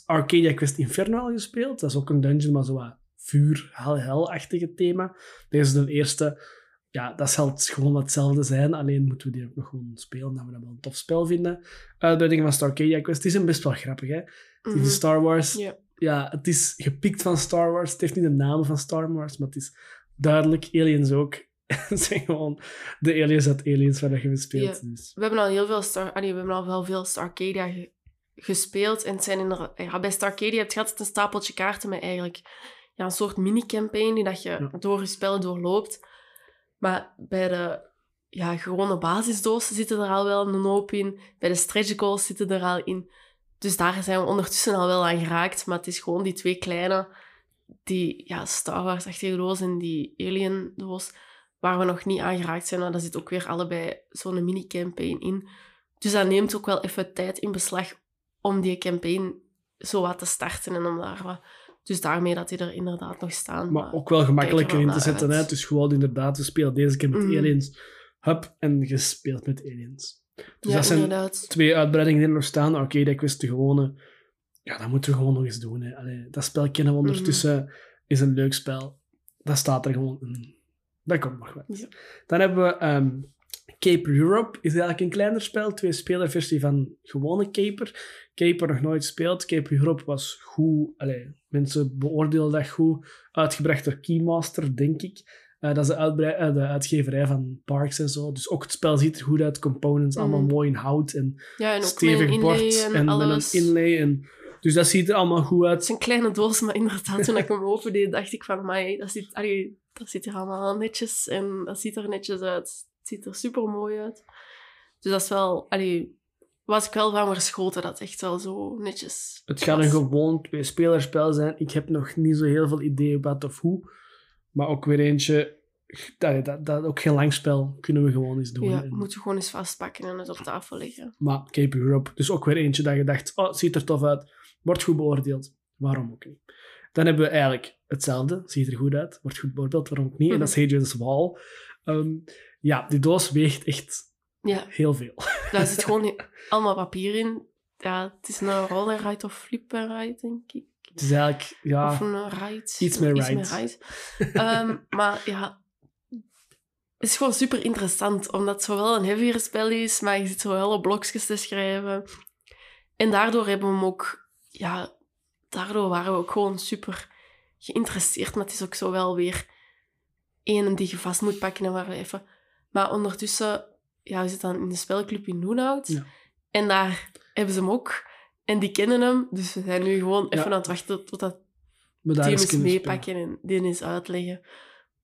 Arcadia Quest Inferno al gespeeld. Dat is ook een dungeon, maar zo wat vuur, hel, hel-achtige thema. Deze is de eerste. Ja, dat zal gewoon hetzelfde zijn. Alleen moeten we die ook nog gewoon spelen, dat we dat wel een tof spel vinden. Uitbreiding van Starcadia Quest. Die zijn best wel grappig, hè? Die Mhm. Star Wars. Ja, het is gepikt van Star Wars. Het heeft niet de namen van Star Wars, maar het is duidelijk. Aliens ook. Het zijn gewoon de aliens uit Aliens waar je speelt. Dus. We hebben al heel veel Star... We hebben al wel veel Starcadia ge- gespeeld. En het zijn inderdaad... Ja, bij Starcadia heb je altijd een stapeltje kaarten met eigenlijk ja, een soort mini-campaign die dat je Ja. door je spel doorloopt. Maar bij de ja, gewone basisdoos zitten er al wel een hoop in. Bij de stretch goals zitten er al in. Dus daar zijn we ondertussen al wel aan geraakt. Maar het is gewoon die twee kleine, die ja, Star Wars-achtige doos en die Alien-doos, waar we nog niet aan geraakt zijn. Maar daar zit ook weer allebei zo'n mini-campaign in. Dus dat neemt ook wel even tijd in beslag om die campaign zo wat te starten en om daar wat... Dus daarmee dat die er inderdaad nog staan. Maar ook wel gemakkelijker in te zetten. Hè? Dus gewoon inderdaad, we spelen deze keer met Mhm. aliens. Hup, en je speelt met aliens. Dus ja, dat zijn inderdaad. twee uitbreidingen die er nog staan. Oké, dat ik wist de gewone. Ja, dat moeten we gewoon nog eens doen. Hè. Allee, dat spel kennen we ondertussen. Is een leuk spel. Dat staat er gewoon in. Dat komt nog wel. Ja. Dan hebben we ehm, Caper Europe. Is eigenlijk een kleiner spel. Twee speler versie van gewone Caper. Caper nog nooit gespeeld. Caper Europe was goed. Allee, mensen beoordeelden dat goed. Uitgebracht door Keymaster, denk ik. Eh, dat is de, uitbrei- eh, de uitgeverij van Parks en zo. Dus ook het spel ziet er goed uit. Components, allemaal Mhm. mooi in hout. En Ja, en stevig bord en, met een inlay. En, dus dat ziet er allemaal goed Het uit. is een kleine doos, maar inderdaad, toen ik hem opende, dacht ik van, mij dat ziet, allee, dat ziet er allemaal netjes en dat ziet er netjes uit. Het ziet er super mooi uit. Dus dat is wel, allee, was ik wel van verschoten dat het echt wel zo netjes Het gaat was. een gewoon twee-spelerspel zijn. Ik heb nog niet zo heel veel idee wat of hoe. Maar ook weer eentje... Dat, dat, dat ook geen lang spel kunnen we gewoon eens doen. Ja, En- moet je gewoon eens vastpakken en het op tafel leggen. Maar Cape Europe, dus ook weer eentje dat je dacht, oh, het ziet er tof uit, wordt goed beoordeeld, waarom ook niet. Dan hebben we eigenlijk hetzelfde, ziet er goed uit, wordt goed beoordeeld, waarom ook niet. En dat is Hadrian's Wall. Ehm, ja, die doos weegt echt Ja, heel veel. daar zit gewoon allemaal papier in. Ja, het is een roller ride of flipper ride, denk ik. Het is eigenlijk, ja, Of een ride. iets meer ride. ride. Ehm, maar ja, het is gewoon super interessant, omdat het zowel een heavier spel is, maar je zit zo wel op blokjes te schrijven. En daardoor hebben we hem ook, ja, daardoor waren we ook gewoon super geïnteresseerd. Maar het is ook zo wel weer één die je vast moet pakken en waar we even... Maar ondertussen, ja, we zitten dan in de spelclub in Noenhout. Ja. En daar hebben ze hem ook. En die kennen hem, dus we zijn nu gewoon even aan het wachten tot dat kunnen meepakken en die eens uitleggen.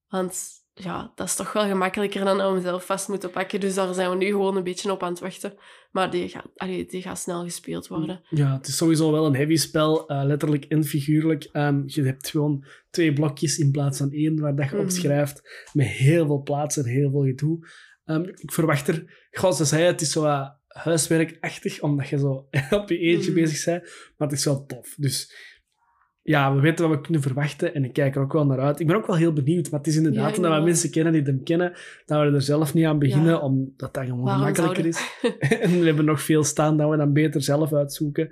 Want ja, dat is toch wel gemakkelijker dan om zelf vast moeten pakken. Dus daar zijn we nu gewoon een beetje op aan het wachten. Maar die gaat, allee, die gaat snel gespeeld worden. Ja, het is sowieso wel een heavy spel, eh, letterlijk en figuurlijk. Ehm, je hebt gewoon twee blokjes in plaats van één waar dat je op Mhm. schrijft, met heel veel plaats en heel veel gedoe. Ehm, ik verwacht er, goh, ze zei het is zo wat huiswerkachtig, omdat je zo op je eentje Mhm. bezig bent, maar het is wel tof. Dus ja, we weten wat we kunnen verwachten en ik kijk er ook wel naar uit. Ik ben ook wel heel benieuwd, maar het is inderdaad Ja, omdat we mensen kennen die hem kennen, dat we er zelf niet aan beginnen, Ja. omdat dat gewoon Waarom makkelijker is. en we hebben nog veel staan dat we dan beter zelf uitzoeken.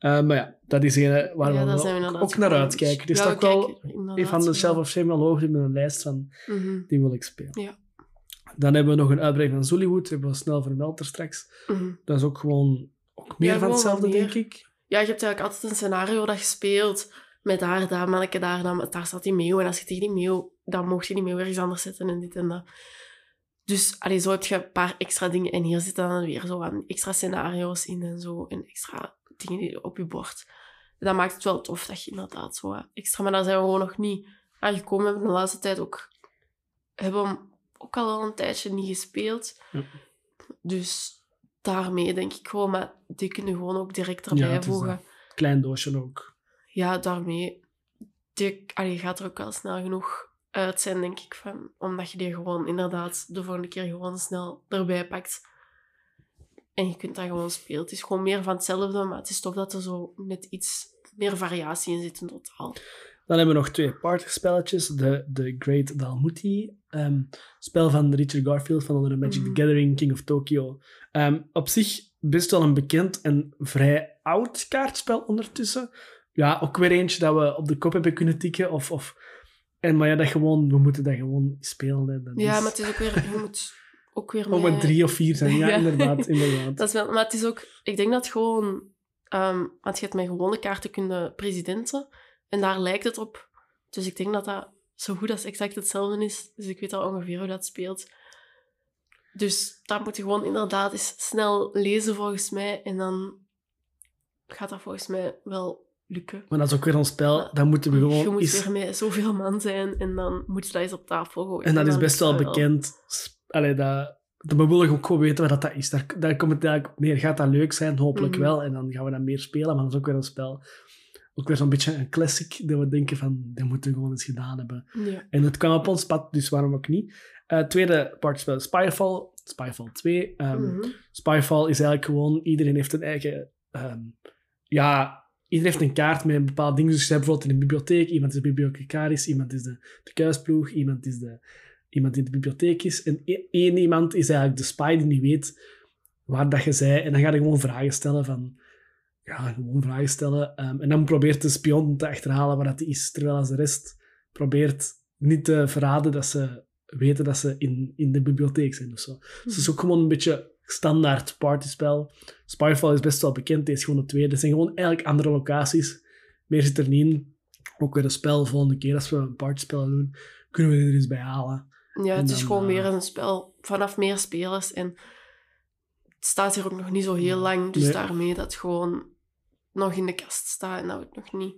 Uh, maar ja, dat is een waar Ja, we, ook, naar uitkijken. Dus dat wel een van de. Shelf of Shame wel hoog in mijn lijst van Mhm, die wil ik spelen. Dan hebben we nog een uitbreiding van Zollywood, hebben we snel vermeld er straks. mhm. Dat is ook gewoon ook meer Ja, van hetzelfde, denk ik. Ja, je hebt eigenlijk altijd een scenario dat je speelt. Met daar, daar, manneke, daar, dan, daar staat die meeuw. En als je tegen die meeuw... Dan mocht je die meeuw ergens anders zetten en dit en dat. Dus allee, zo heb je een paar extra dingen. En hier zitten dan weer zo wat extra scenario's in en zo. En extra dingen die op je bord. Dat maakt het wel tof dat je inderdaad zo extra... Maar daar zijn we gewoon nog niet aangekomen. We hebben de laatste tijd ook... Hebben ook al een tijdje niet gespeeld. Ja. Dus daarmee denk ik gewoon... Maar die kunnen gewoon ook direct erbij Ja, voegen. Klein doosje ook. Ja, daarmee. Die, allee, gaat er ook wel snel genoeg uit zijn, denk ik. Van, omdat je die gewoon inderdaad de volgende keer gewoon snel erbij pakt. En je kunt dat gewoon spelen. Het is gewoon meer van hetzelfde, maar het is tof dat er zo net iets meer variatie in zit in totaal. Dan hebben we nog twee partyspelletjes. De, de Great Dalmuti. ehm, spel van Richard Garfield van onder de Magic the Gathering, King of Tokyo. Ehm, op zich best wel een bekend en vrij oud kaartspel ondertussen. Ja, ook weer eentje dat we op de kop hebben kunnen tikken. Of, of, en, maar ja, dat gewoon, we moeten dat gewoon spelen. Hè. Dat Ja, is- maar het is ook weer... Je moet ook weer mee- met drie of vier zijn. Ja, Ja. inderdaad. inderdaad. Dat is wel, maar het is ook, ik denk dat gewoon, ehm want je hebt met gewone kaarten kunnen presidenten en daar lijkt het op. Dus ik denk dat dat zo goed als exact hetzelfde is. Dus ik weet al ongeveer hoe dat speelt. Dus dat moet je gewoon inderdaad eens snel lezen volgens mij en dan gaat dat volgens mij wel lukken. Maar dat is ook weer een spel, dan moeten we gewoon... je moet is- weer met zoveel man zijn en dan moet je dat eens op tafel gooien. En dat is dan best wel bekend. Sp- Allee, dat, we willen ook gewoon weten wat dat is. Daar, daar komt het eigenlijk op neer. Gaat dat leuk zijn? Hopelijk Mhm. wel. En dan gaan we dat meer spelen. Maar dat is ook weer een spel. Ook weer zo'n beetje een classic. Dat we denken van, dat moeten we gewoon eens gedaan hebben. Ja. En het kwam op ons pad, dus waarom ook niet. Eh, tweede partspel, Spyfall. Spyfall 2. Ehm, Mhm. Spyfall is eigenlijk gewoon... Iedereen heeft een eigen... ehm, ja, iedereen heeft een kaart met een bepaald ding. Dus je hebt bijvoorbeeld in de bibliotheek... Iemand is de bibliothecaris, iemand is de, de kuisploeg, iemand is de, iemand die in de bibliotheek is. En e- één iemand is eigenlijk de spy die niet weet waar dat je zei. En dan ga je gewoon vragen stellen van... Ja, gewoon vragen stellen. Ehm, en dan probeert de spion te achterhalen waar dat is. Terwijl als de rest probeert niet te verraden dat ze weten dat ze in, in de bibliotheek zijn of zo. Dus het is ook gewoon een beetje standaard partyspel. Spyfall is best wel bekend, deze is gewoon de tweede. Het zijn gewoon eigenlijk andere locaties. Meer zit er niet in. Ook weer een spel, volgende keer als we een partyspel doen, kunnen we er eens bij halen. Ja, het is gewoon eh, meer een spel vanaf meer spelers. En het staat hier ook nog niet zo heel lang. Dus Nee. daarmee dat gewoon nog in de kast staat en dat we het nog niet...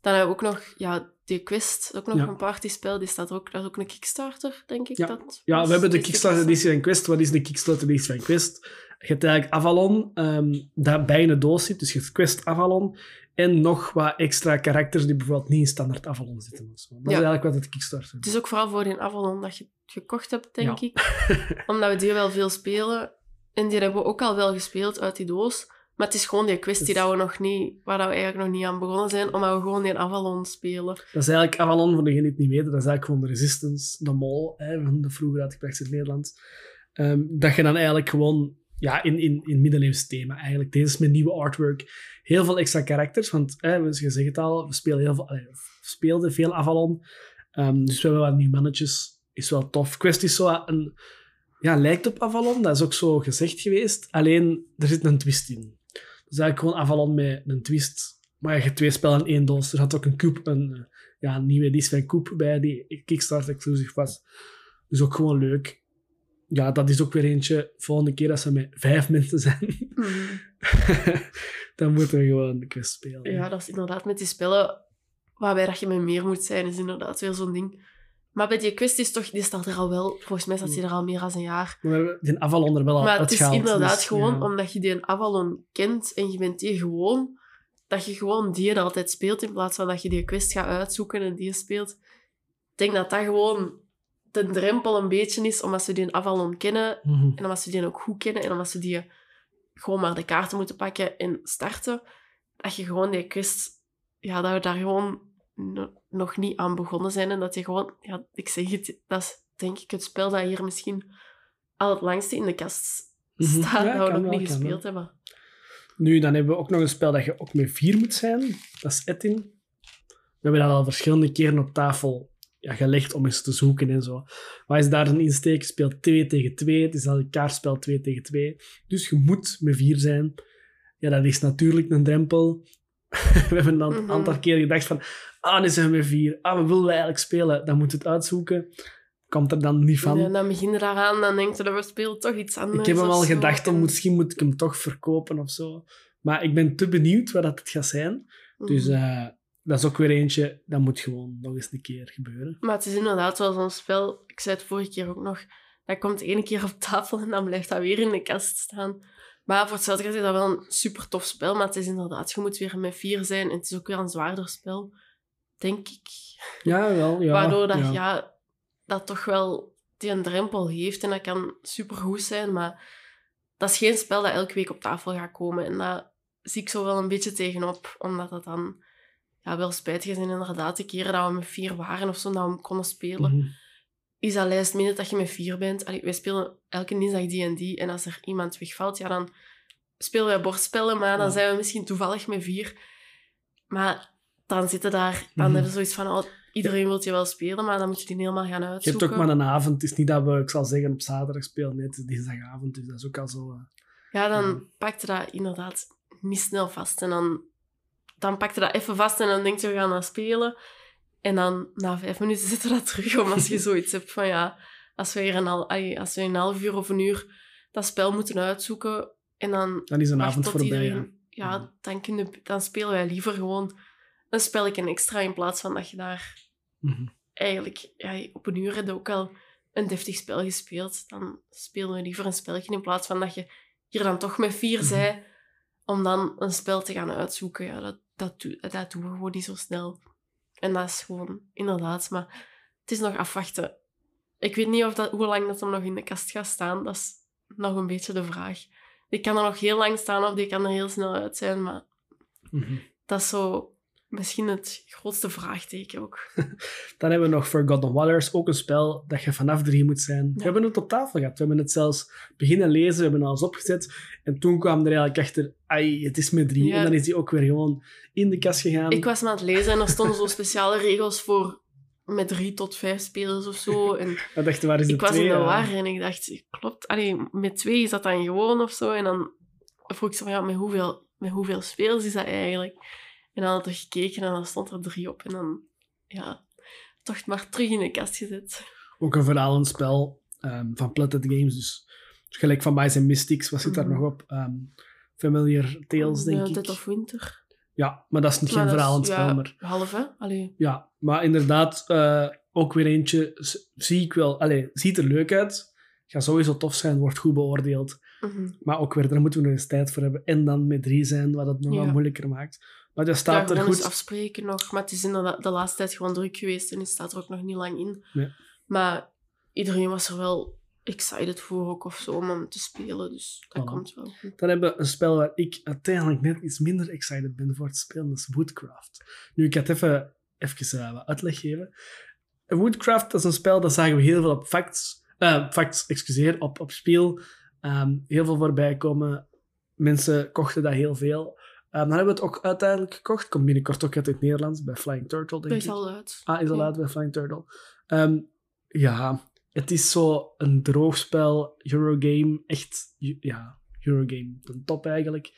Dan hebben we ook nog, ja, die Quest, ook nog Ja. een partyspel. Die staat er ook, dat is ook een Kickstarter, denk ik. Ja. Dat Ja, we hebben de deze Kickstarter Quest. editie van Quest. Wat is de Kickstarter editie van Quest? Je hebt eigenlijk Avalon, ehm, dat bij in de doos zit. Dus je hebt Quest Avalon. En nog wat extra karakters die bijvoorbeeld niet in standaard Avalon zitten. of zo. Dat is eigenlijk wat het Kickstarter Het is ook vooral voor die Avalon dat je het gekocht hebt, denk ik. Omdat we die wel veel spelen. En die hebben we ook al wel gespeeld uit die doos. Maar het is gewoon die kwestie Dus- dat we nog niet, waar dat we eigenlijk nog niet aan begonnen zijn, omdat we gewoon die Avalon spelen. Dat is eigenlijk Avalon, voor degenen die het niet weten, dat is eigenlijk gewoon de Resistance, de mol, hè, van de vroeger uitgebracht in het Nederlands. Ehm, dat je dan eigenlijk gewoon, ja, in, in, in middeleeuws thema eigenlijk. Deze is met nieuwe artwork. Heel veel extra karakters, want hè, je zegt het al, we spelen heel veel, we speelden veel Avalon. Ehm, dus we hebben wat nieuwe mannetjes. Is wel tof. Quest is zo een, ja, lijkt op Avalon, dat is ook zo gezegd geweest. Alleen, er zit een twist in. Is eigenlijk gewoon Avalon met een twist. Maar je hebt twee spellen in één doos. Er had ook een Coop, een, eh, ja, een nieuwe editie van Coop bij, die Kickstarter exclusief was. Dus ook gewoon leuk. Ja, dat is ook weer eentje. Volgende keer als we met vijf mensen zijn, dan moeten we gewoon de quest spelen. Ja, dat is inderdaad met die spellen waarbij dat je met meer moet zijn, is inderdaad weer zo'n ding. Maar bij die quest is toch, die staat er al wel, volgens mij staat die er al meer dan een jaar. Maar we hebben die Avalon er wel al Maar het is inderdaad dus, gewoon ja. omdat je die Avalon kent en je bent die gewoon, dat je gewoon die er altijd speelt in plaats van dat je die quest gaat uitzoeken en die speelt. Ik denk dat dat gewoon de drempel een beetje is, omdat ze die Avalon kennen Mhm. en omdat ze die ook goed kennen en omdat ze die gewoon maar de kaarten moeten pakken en starten, dat je gewoon die quest, ja, dat we daar gewoon no- nog niet aan begonnen zijn en dat je gewoon, ja, ik zeg het, dat is denk ik het spel dat hier misschien al het langste in de kast Mhm. staat, Ja, dat we nog wel, niet gespeeld wel. hebben. Nu, dan hebben we ook nog een spel dat je ook met vier moet zijn. Dat is Etin. We hebben dat al verschillende keren op tafel ja, gelegd om eens te zoeken en zo. Maar is daar een insteek? Speelt 2 tegen 2. Het is al een kaartspel 2 tegen 2. Dus je moet met vier zijn. Ja, dat is natuurlijk een drempel. we hebben dan een Mhm. aantal keer gedacht van... Ah, nu zijn we vier. Ah, we willen eigenlijk spelen. Dan moet het uitzoeken. Komt er dan niet van. En dan begin je daaraan, dan denk je dat we spelen toch iets anders. Ik heb hem al gedacht, om, En- misschien moet ik hem toch verkopen of zo. Maar ik ben te benieuwd wat dat het gaat zijn. Dus Mhm. eh, dat is ook weer eentje, dat moet gewoon nog eens een keer gebeuren. Maar het is inderdaad wel zo'n spel, ik zei het vorige keer ook nog, dat komt één keer op tafel en dan blijft dat weer in de kast staan. Maar voor hetzelfde is dat wel een super tof spel, maar het is inderdaad, je moet weer met vier zijn en het is ook weer een zwaarder spel, denk ik. Ja, wel. Ja, Waardoor dat, ja. ja. dat toch wel die een drempel heeft en dat kan supergoed zijn, maar dat is geen spel dat elke week op tafel gaat komen. En dat zie ik zo wel een beetje tegenop, omdat dat dan ja, wel spijtig is. En inderdaad, de keren dat we met vier waren of zo, dat we konden spelen, Mhm. is dat lijst minder dat je met vier bent. Allee, wij spelen elke dinsdag die en die. En als er iemand wegvalt, ja, dan spelen wij bordspellen, maar dan Ja. zijn we misschien toevallig met vier. Maar dan zitten daar, dan hebben we zoiets van, oh, iedereen wil je wel spelen, maar dan moet je die helemaal gaan Je hebt uitzoeken. ook maar een avond. Het is niet dat we, ik zal zeggen, op zaterdag spelen. Nee, het is dinsdagavond, dus dat is ook al zo... eh, Ja, dan Ja. pakte dat inderdaad niet snel vast. En dan, dan pakte dat even vast en dan denk je, we gaan dat spelen. En dan na vijf minuten zit er dat terug, omdat je zoiets hebt van, ja, als we hier een, hal, ai, als we een half uur of een uur dat spel moeten uitzoeken en dan Dan is een avond voorbij, iedereen... ja. ja, Mhm. dan, kun je- dan spelen wij liever gewoon een spelletje extra in plaats van dat je daar Mhm. eigenlijk ja, op een uur heb je ook al een deftig spel gespeeld. Dan spelen we liever een spelletje in plaats van dat je hier dan toch met vier Mhm. zij om dan een spel te gaan uitzoeken. Ja, dat, dat, dat doen we gewoon niet zo snel. En dat is gewoon, inderdaad, maar het is nog afwachten. Ik weet niet of dat, hoe lang dat hem nog in de kast gaat staan. Dat is nog een beetje de vraag. Die kan er nog heel lang staan of die kan er heel snel uit zijn, maar Mhm. dat is zo misschien het grootste vraagteken ook. Dan hebben we nog Forgotten Waters, ook een spel dat je vanaf drie moet zijn. We hebben het op tafel gehad. We hebben het zelfs beginnen lezen, we hebben alles opgezet. En toen kwam er eigenlijk achter, ai, het is met drie. Ja. En dan is die ook weer gewoon in de kast gegaan. Ik was aan het lezen en er stonden zo speciale regels voor met drie tot vijf spelers of zo. En Ik dacht, waar is de ik was in de war en ik dacht, klopt. Allee, met twee is dat dan gewoon of zo. En dan vroeg ik zo van, ja, met hoeveel, met hoeveel spelers is dat eigenlijk? En dan had ik gekeken en dan stond er drie op. En dan, ja, toch maar terug in de kast gezet. Ook een verhalend spel ehm, van Platted Games. Dus gelijk van Mice and Mystics, wat zit daar Mhm. nog op? Ehm, Familiar Tales, denk De ik. Dead of Winter. Ja, maar dat is niet Maar geen dat is, verhalend spel. ja, Maar Half, hè? Allee. ja, maar inderdaad, eh, ook weer eentje zie ik wel. Allee, ziet er leuk uit. Gaat sowieso tof zijn, wordt goed beoordeeld. Mhm. Maar ook weer, daar moeten we nog eens tijd voor hebben. En dan met drie zijn, wat het nog moeilijker maakt. Maar dat Ja, staat er eens goed. afspreken nog. Maar het is inderdaad de laatste tijd gewoon druk geweest en het staat er ook nog niet lang in. Nee. Maar iedereen was er wel excited voor ook of zo om hem te spelen. Dus dat komt wel goed. Dan hebben we een spel waar ik uiteindelijk net iets minder excited ben voor te spelen. Dat is Woodcraft. Nu, ik ga het even, even wat uitleg geven. Woodcraft dat is een spel, dat zagen we heel veel op Facts. eh, facts, excuseer, op, op Spiel. Ehm, heel veel voorbij komen. Mensen kochten dat heel veel. Dan hebben we het ook uiteindelijk gekocht. Komt binnenkort ook uit het Nederlands, bij Flying Turtle, denk Dat is ik. al uit. Ah, is al Ja. uit bij Flying Turtle. Ehm, ja, het is zo een droogspel, Eurogame, echt, ja, Eurogame, de top eigenlijk.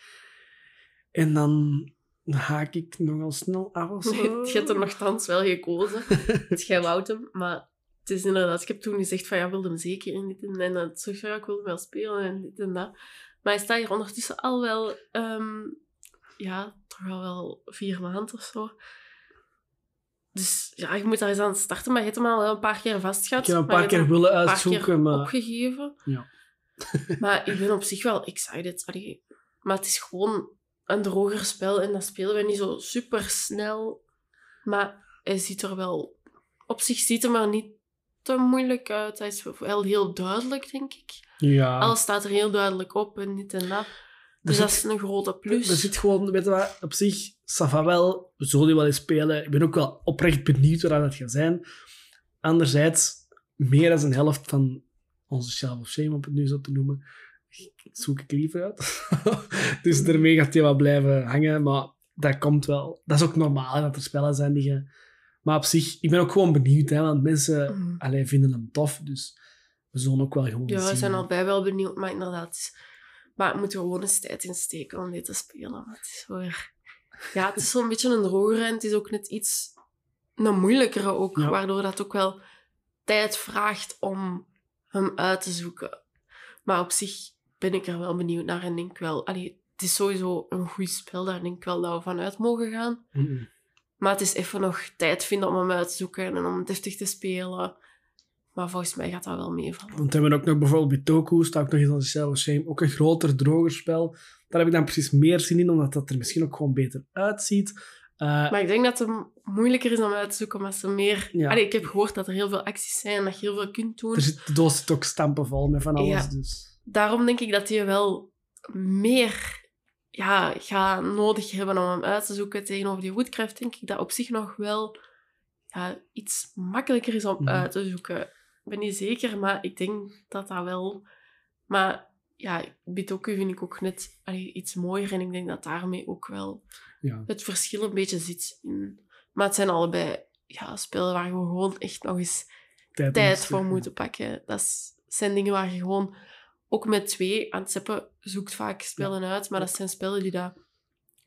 En dan haak ik nogal snel af. of zo. Je hebt er nogthans wel gekozen. Het jij wou hem, maar het is inderdaad... Ik heb toen gezegd van, ja, wilde hem zeker in dit en dat. Van, ja, ik wil hem wel spelen en dit en dat. Maar hij staat hier ondertussen al wel... ehm, ja, toch al wel vier maanden of zo. Dus ja, je moet daar eens aan starten. Maar je hebt hem al een paar keer vastgehad. Ik heb een paar keer hem willen uitzoeken, keer maar... opgegeven. Ja. maar ik ben op zich wel excited. Allee, maar het is gewoon een droger spel en dat spelen we niet zo super snel. Maar hij ziet er wel... Op zich ziet hij er niet te moeilijk uit. Hij is wel heel duidelijk, denk ik. Ja. Alles staat er heel duidelijk op en dit en dat. Dus dat is een grote plus. Er zit gewoon, weet je wat, op zich, ça va wel, we zullen die wel eens spelen. Ik ben ook wel oprecht benieuwd waar dat gaat zijn. Anderzijds, meer dan een helft van onze Shelf of Shame, om het nu zo te noemen, zoek ik liever uit. dus daarmee gaat hij wel blijven hangen, maar dat komt wel. Dat is ook normaal, dat er spellen zijn die je... Maar op zich, ik ben ook gewoon benieuwd, hè, want mensen Mhm. vinden hem tof, dus we zullen ook wel gewoon Ja, zien. we zijn allebei wel benieuwd, maar inderdaad. Het Maar we moeten gewoon eens tijd insteken om dit te spelen. Het is weer... Ja, het is zo'n beetje een drogere en het is ook net iets... Een moeilijkere ook, Ja. waardoor dat ook wel tijd vraagt om hem uit te zoeken. Maar op zich ben ik er wel benieuwd naar en denk wel... Allee, het is sowieso een goed spel, daar denk ik wel dat we vanuit mogen gaan. Maar het is even nog tijd vinden om hem uit te zoeken en om deftig te spelen. Maar volgens mij gaat dat wel meevallen. Want we hebben ook nog bijvoorbeeld Bitoku, staat ook nog eens Shadow of Shame, ook een groter, droger spel. Daar heb ik dan precies meer zin in, omdat dat er misschien ook gewoon beter uitziet. Eh, Maar ik denk dat het moeilijker is om uit te zoeken, omdat ze meer... Ja. Allee, ik heb gehoord dat er heel veel acties zijn en dat je heel veel kunt doen. er zit, de doos zit ook stampenvol met van alles. Ja. Dus. Daarom denk ik dat je wel meer ja, gaat nodig hebben om hem uit te zoeken. Tegenover die Woodcraft denk ik dat op zich nog wel ja, iets makkelijker is om Mhm. uit te zoeken. Ik ben niet zeker, maar ik denk dat dat wel... Maar ja, Bitoku vind ik ook net allee, iets mooier en ik denk dat daarmee ook wel Ja. het verschil een beetje zit. In. Maar het zijn allebei ja, spellen waar je gewoon echt nog eens Tijd, voor moeten pakken. Dat is- zijn dingen waar je gewoon ook met twee aan het zeppen zoekt vaak spellen uit, maar dat zijn spellen die dat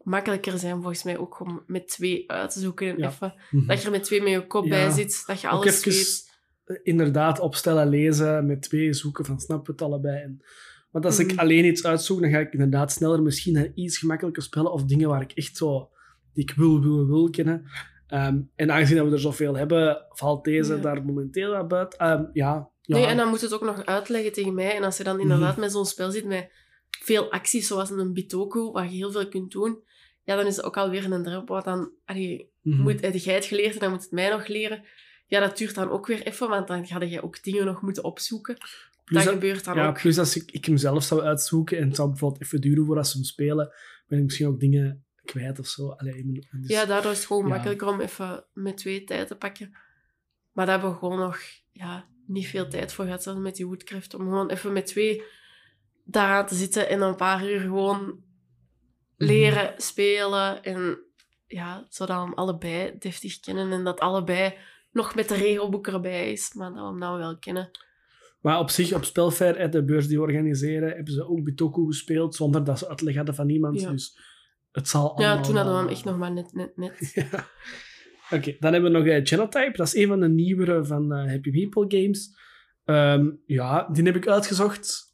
makkelijker zijn volgens mij ook om met twee uit te zoeken en Ja. even dat je er met twee met je kop bij zit, dat je alles weet. Eh, inderdaad opstellen, lezen, met twee zoeken van snap het allebei. En Want als ik Mhm. alleen iets uitzoek, dan ga ik inderdaad sneller misschien naar iets gemakkelijker spellen of dingen waar ik echt zo, die ik wil, wil, wil kennen. Ehm, en aangezien dat we er zoveel hebben, valt deze Ja. daar momenteel wat buiten. Ehm, ja, ja. Nee, en dan moet het ook nog uitleggen tegen mij. En als je dan inderdaad met zo'n spel zit met veel acties, zoals een Bitoku, waar je heel veel kunt doen, ja, dan is het ook alweer een drempel. Dan allee, Mhm. moet, heb jij het geleerd en dan moet het mij nog leren. Ja, dat duurt dan ook weer even, want dan ga je ook dingen nog moeten opzoeken. Plus dat gebeurt dan ja, ook. plus als ik, ik hem zelf zou uitzoeken en het zou bijvoorbeeld even duren voordat ze hem spelen, ben ik misschien ook dingen kwijt of zo. Allee, dus- Ja, daardoor is het gewoon Ja. makkelijker om even met twee tijd te pakken. Maar daar hebben we gewoon nog ja, niet veel tijd voor gehad, zelfs met die woodcraft. Om gewoon even met twee daaraan te zitten en een paar uur gewoon Mhm. leren, spelen. En ja, zodat we hem allebei deftig kennen. En dat allebei nog met de regelboek erbij is, maar dat we hem nou wel kennen. Maar op zich, op Spelfair, de beurs die we organiseren, hebben ze ook Bitoku gespeeld, zonder dat ze uitleg hadden van iemand. Ja. Dus het zal Ja, allemaal toen hadden we hem echt nog maar net, net, net. Ja. Oké, dan hebben we nog eh, Genotype. Dat is een van de nieuwere van eh, Happy People Games. Ehm, ja, die heb ik uitgezocht.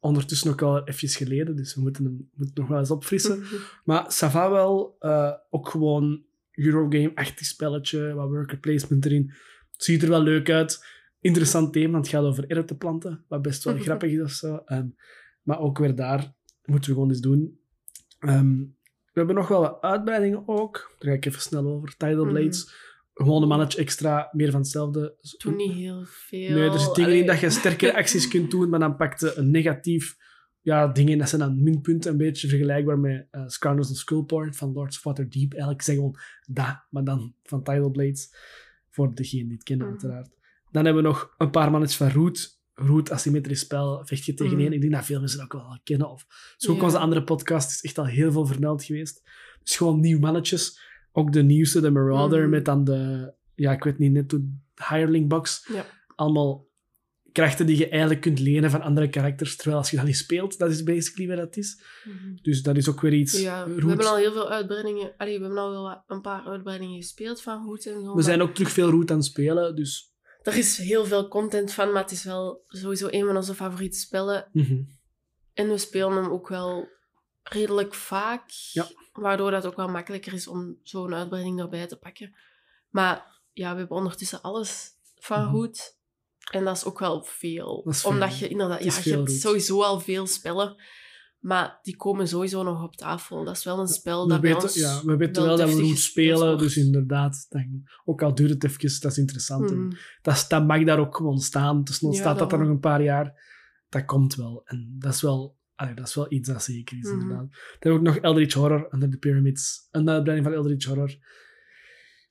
Ondertussen ook al even geleden, dus we moeten hem moeten nog wel eens opfrissen. Maar ça va wel. eh, ook gewoon Eurogame-achtig spelletje, wat worker placement erin. Het ziet er wel leuk uit. Interessant thema, want het gaat over erwtenplanten, wat best wel grappig is of zo. Maar ook weer daar moeten we gewoon eens doen. Ehm, we hebben nog wel wat uitbreidingen ook. Daar ga ik even snel over. Tidal Mhm. Blades. Gewoon een mannetje extra, meer van hetzelfde. Toen niet heel veel. Nee, er zitten dingen in dat je sterkere acties kunt doen, maar dan pakte een negatief ja, dingen. Dat zijn dan minpunten, een beetje vergelijkbaar met uh, Scoundrels of Skullport van Lords of Waterdeep. Eigenlijk zeg gewoon dat, maar dan van Tidal Blades. Voor degenen die het kennen, Mhm. uiteraard. Dan hebben we nog een paar mannetjes van Root. Root, asymmetrisch spel, vecht je tegen Mhm. één. Ik denk dat veel mensen dat ook wel kennen. Of zo ook Ja. onze andere podcast is echt al heel veel vermeld geweest. Dus gewoon nieuw mannetjes. Ook de nieuwste, de Marauder, Mhm. met dan de... Ja, ik weet niet, net de Hireling Box Ja. allemaal krachten die je eigenlijk kunt lenen van andere karakters, terwijl als je dat niet speelt, dat is basically wat dat is. Mhm. Dus dat is ook weer iets. Ja, we Root- hebben al heel veel uitbreidingen. Allee, we hebben al wel een paar uitbreidingen gespeeld van Hoed en zo. we zijn ook terug veel route aan het spelen, dus... Er is heel veel content van, maar het is wel sowieso een van onze favoriete spellen. mhm. En we spelen hem ook wel redelijk vaak. Ja. Waardoor dat ook wel makkelijker is om zo'n uitbreiding erbij te pakken. Maar ja, we hebben ondertussen alles van Mhm. En dat is ook wel veel. Omdat je inderdaad... Ja, je hebt sowieso al veel spellen. Maar die komen sowieso nog op tafel. Dat is wel een spel We dat bij weten, ons ja, we weten wel, dat we gespeeld spelen, wordt. dus inderdaad, dan, ook al duurt het even, dat is interessant. Mhm. dat, mag daar ook gewoon staan. Dus dan Ja, staat dat er nog een paar jaar. Dat komt wel. En dat is wel, allee, dat is wel iets dat zeker is, inderdaad. Dan heb ik ook nog Eldritch Horror, Under the Pyramids. Een uitbreiding van Eldritch Horror.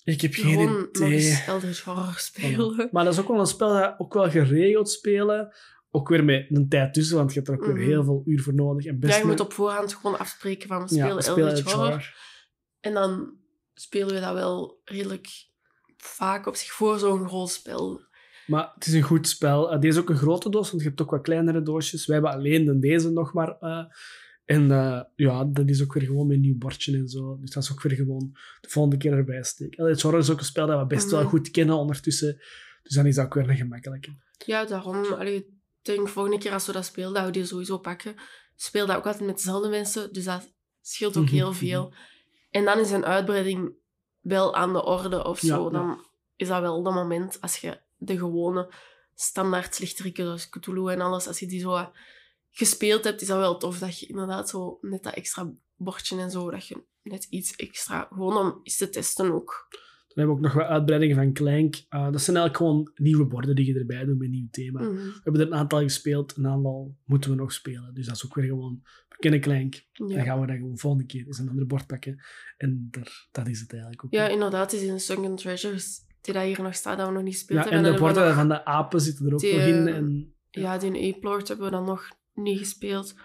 Ik heb geen Gewoon nog idee. eens Eldritch Horror spelen. Maar dat is ook wel een spel dat ook wel geregeld spelen. Ook weer met een tijd tussen, want je hebt er ook weer Mhm. heel veel uur voor nodig. En best Ja, je moet op voorhand gewoon afspreken van we spelen ja, spelen Eldritch Horror. Horror. En dan spelen we dat wel redelijk vaak op zich voor zo'n groot spel. Maar het is een goed spel. Eh, deze is ook een grote doos, want je hebt ook wat kleinere doosjes. Wij hebben alleen de deze nog maar. eh, en eh, ja, dat is ook weer gewoon met een nieuw bordje en zo. Dus dat is ook weer gewoon de volgende keer erbij steken. Horror is ook een spel dat we best wel Mhm. goed kennen ondertussen. Dus dan is dat ook weer een gemakkelijke. Ja, daarom. Allee, ik denk volgende keer als we dat spelen, dat we die sowieso pakken. Speel dat ook altijd met dezelfde mensen, dus dat scheelt ook Mhm, heel veel. En dan is een uitbreiding wel aan de orde of zo. ja. Dan is dat wel dat moment als je de gewone standaard slichteriken zoals Cthulhu en alles, als je die zo gespeeld hebt, is dat wel tof dat je inderdaad zo net dat extra bordje en zo, dat je net iets extra, gewoon om eens te testen ook. Dan hebben we ook nog wat uitbreidingen van Clank. Eh, dat zijn eigenlijk gewoon nieuwe borden die je erbij doet met een nieuw thema. Mhm. We hebben er een aantal gespeeld, een aantal moeten we nog spelen. Dus dat is ook weer gewoon, we kennen Clank. Dan Ja. gaan we dan gewoon volgende keer eens een ander bord pakken. En daar, dat is het eigenlijk ook. ja, inderdaad, het is in Sunken Treasures, die dat hier nog staat, dat we nog niet gespeeld Ja, hebben. en de borden van de apen zitten er ook Die, nog in. eh, En, Ja, die A-plort hebben we dan nog niet gespeeld.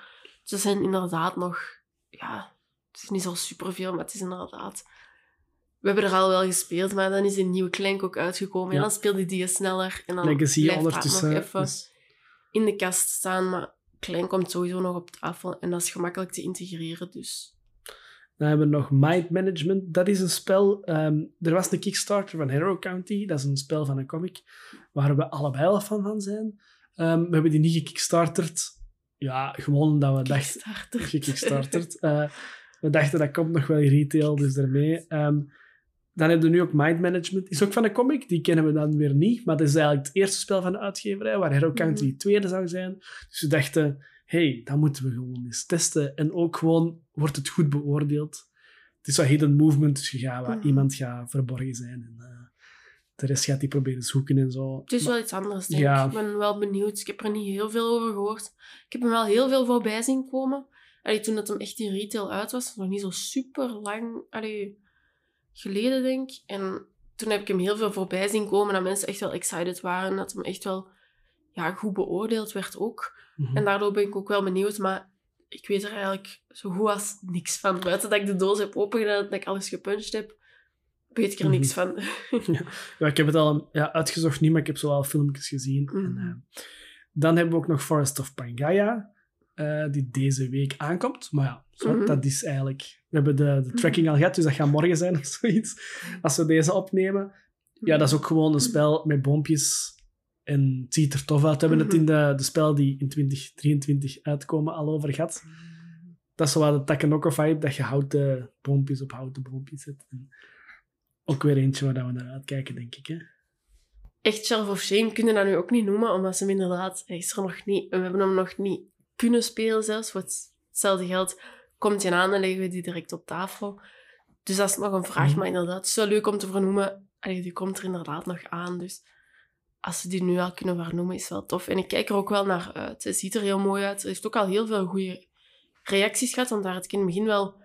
Ze zijn inderdaad nog... Ja, het is niet zo superveel, maar het is inderdaad... We hebben er al wel gespeeld, maar dan is een nieuwe klank ook uitgekomen. En dan speelde die sneller. En dan Legacy blijft dat nog even dus- in de kast staan. Maar klein komt sowieso nog op tafel. En dat is gemakkelijk te integreren, dus... Dan hebben we nog Mind Management. Dat is een spel. ehm, er was een Kickstarter van Hero County. Dat is een spel van een comic waar we allebei fan van zijn. Ehm, we hebben die niet gekickstarterd. Ja, gewoon dat we dachten... Kickstarter. Gekickstarterd. Eh, we dachten, dat komt nog wel in retail, dus daarmee. Ehm, dan hebben we nu ook Mind Management. Is ook van een comic, die kennen we dan weer niet. Maar dat is eigenlijk het eerste spel van de uitgeverij, waar Hero Country Mhm. het tweede zou zijn. Dus we dachten, hey, dat moeten we gewoon eens testen. En ook gewoon, wordt het goed beoordeeld? Het is zo hidden movement, dus je gaat, wat Mhm. iemand gaat verborgen zijn. En eh, de rest gaat die proberen zoeken en zo. Het is wel iets anders, denk Ja. ik. Ben wel benieuwd. Ik heb er niet heel veel over gehoord. Ik heb hem wel heel veel voorbij zien komen. Allee, toen het hem echt in retail uit was, nog niet zo super lang allee, geleden, denk ik. En toen heb ik hem heel veel voorbij zien komen, dat mensen echt wel excited waren. Dat hem echt wel ja, goed beoordeeld werd ook. Mhm. En daardoor ben ik ook wel benieuwd, maar ik weet er eigenlijk zo goed als niks van. Buiten dat ik de doos heb opengedaan, dat ik alles gepunched heb, weet ik er Mhm. niks van. Ja, ik heb het al ja, uitgezocht niet, maar ik heb zo al filmpjes gezien. Mhm. En, eh, dan hebben we ook nog Forest of Pangaea, eh, die deze week aankomt. Maar ja, zo, Mhm. dat is eigenlijk... We hebben de, de tracking al gehad, dus dat gaat morgen zijn of zoiets, als we deze opnemen. Ja, dat is ook gewoon een spel met boompjes. En het ziet er tof uit. We hebben het in de, de spel die in 2023 uitkomen al over gehad. Dat is wat de Takenoko-vibe, dat je houten boompjes op houten boompjes zet. En ook weer eentje waar we naar uitkijken, denk ik. Hè? echt Shelf of Shame kunnen dat nu ook niet noemen, omdat ze hem inderdaad, hij is er nog niet, we hebben hem nog niet kunnen spelen zelfs. Voor het- hetzelfde geld komt hij aan en leggen we die direct op tafel. Dus dat is nog een vraag, Mhm. maar inderdaad, het is wel leuk om te vernoemen. Allee, die komt er inderdaad nog aan, dus als ze die nu al kunnen vernoemen, is wel tof. En ik kijk er ook wel naar uit. Het ziet er heel mooi uit. Er heeft ook al heel veel goede reacties gehad, want daar had ik in het begin wel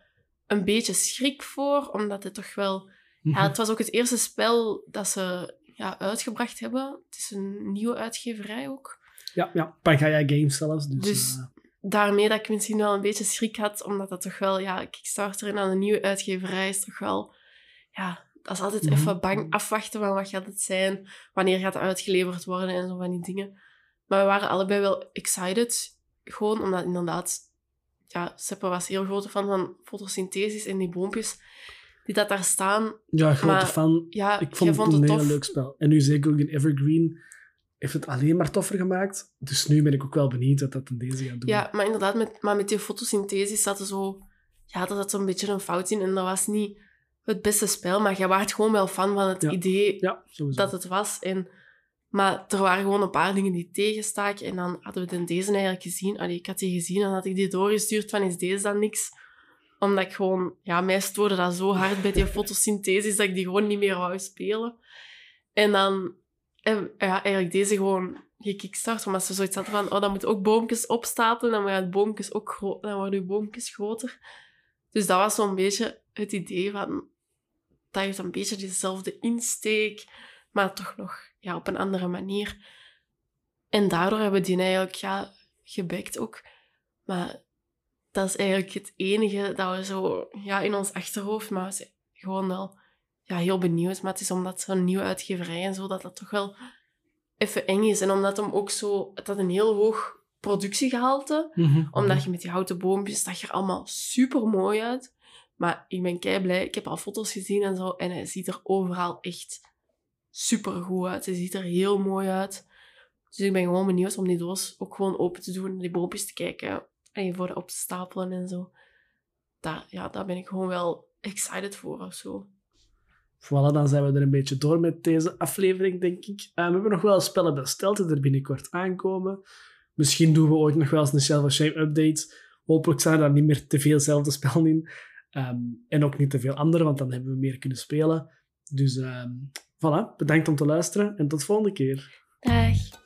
een beetje schrik voor, omdat het toch wel. Ja, het was ook het eerste spel dat ze ja, uitgebracht hebben. Het is een nieuwe uitgeverij ook. ja, ja, Pangaya Games zelfs. Dus, Dus- eh, Daarmee dat ik misschien wel een beetje schrik had, omdat dat toch wel, ja, Kickstarter en dan een nieuwe uitgeverij is toch wel, ja, dat is altijd Mhm. even bang afwachten van wat gaat het zijn, wanneer gaat het uitgeleverd worden en zo van die dingen. Maar we waren allebei wel excited, gewoon omdat inderdaad, ja, Seppe was heel grote fan van fotosynthesis en die boompjes die dat daar staan. ja, grote maar- fan. Ja, Ik vond het een heel leuk spel. En nu zeker ook in Evergreen heeft het alleen maar toffer gemaakt. Dus nu ben ik ook wel benieuwd wat dat in deze gaat doen. Ja, maar inderdaad, met, maar met die fotosynthese zat er zo... Ja, er zat zo'n beetje een fout in. En dat was niet het beste spel, maar jij waart gewoon wel fan van het Ja. idee Ja, dat het was. En, maar er waren gewoon een paar dingen die tegenstaken. En dan hadden we de deze eigenlijk gezien. Allee, ik had die gezien en had ik die doorgestuurd van, is deze dan niks? Omdat ik gewoon... Ja, mij stoorde dat zo hard bij die fotosynthese dat ik die gewoon niet meer wou spelen. En dan... En, ja, eigenlijk deze gewoon gekickstart, omdat ze zoiets hadden van, oh, dan moet ook boompjes opstapelen, dan worden boompjes ook dan worden je boompjes groter. Dus dat was zo'n beetje het idee van, dat heeft een beetje dezelfde insteek, maar toch nog ja, op een andere manier. En daardoor hebben we die eigenlijk ja, gebackt ook. Maar dat is eigenlijk het enige dat we zo ja, in ons achterhoofd, maar we zijn gewoon wel ja, heel benieuwd. Maar het is omdat zo'n nieuwe uitgeverij en zo, dat dat toch wel even eng is. En omdat hem ook zo... Het had een heel hoog productiegehalte. Mhm. Omdat je met die houten boompjes, dat je er allemaal super mooi uit. Maar ik ben kei blij. Ik heb al foto's gezien en zo. En hij ziet er overal echt super goed uit. Hij ziet er heel mooi uit. Dus ik ben gewoon benieuwd om die doos ook gewoon open te doen. En die boompjes te kijken. En je voor de op te stapelen en zo. Daar, ja, daar ben ik gewoon wel excited voor of zo. Voilà, dan zijn we er een beetje door met deze aflevering, denk ik. Eh, we hebben nog wel spellen besteld die er binnenkort aankomen. Misschien doen we ooit nog wel eens een Shelf of Shame update. Hopelijk zijn er dan niet meer te veel zelfde spellen in. Ehm, en ook niet te veel andere, want dan hebben we meer kunnen spelen. Dus ehm voilà, bedankt om te luisteren en tot de volgende keer. Dag!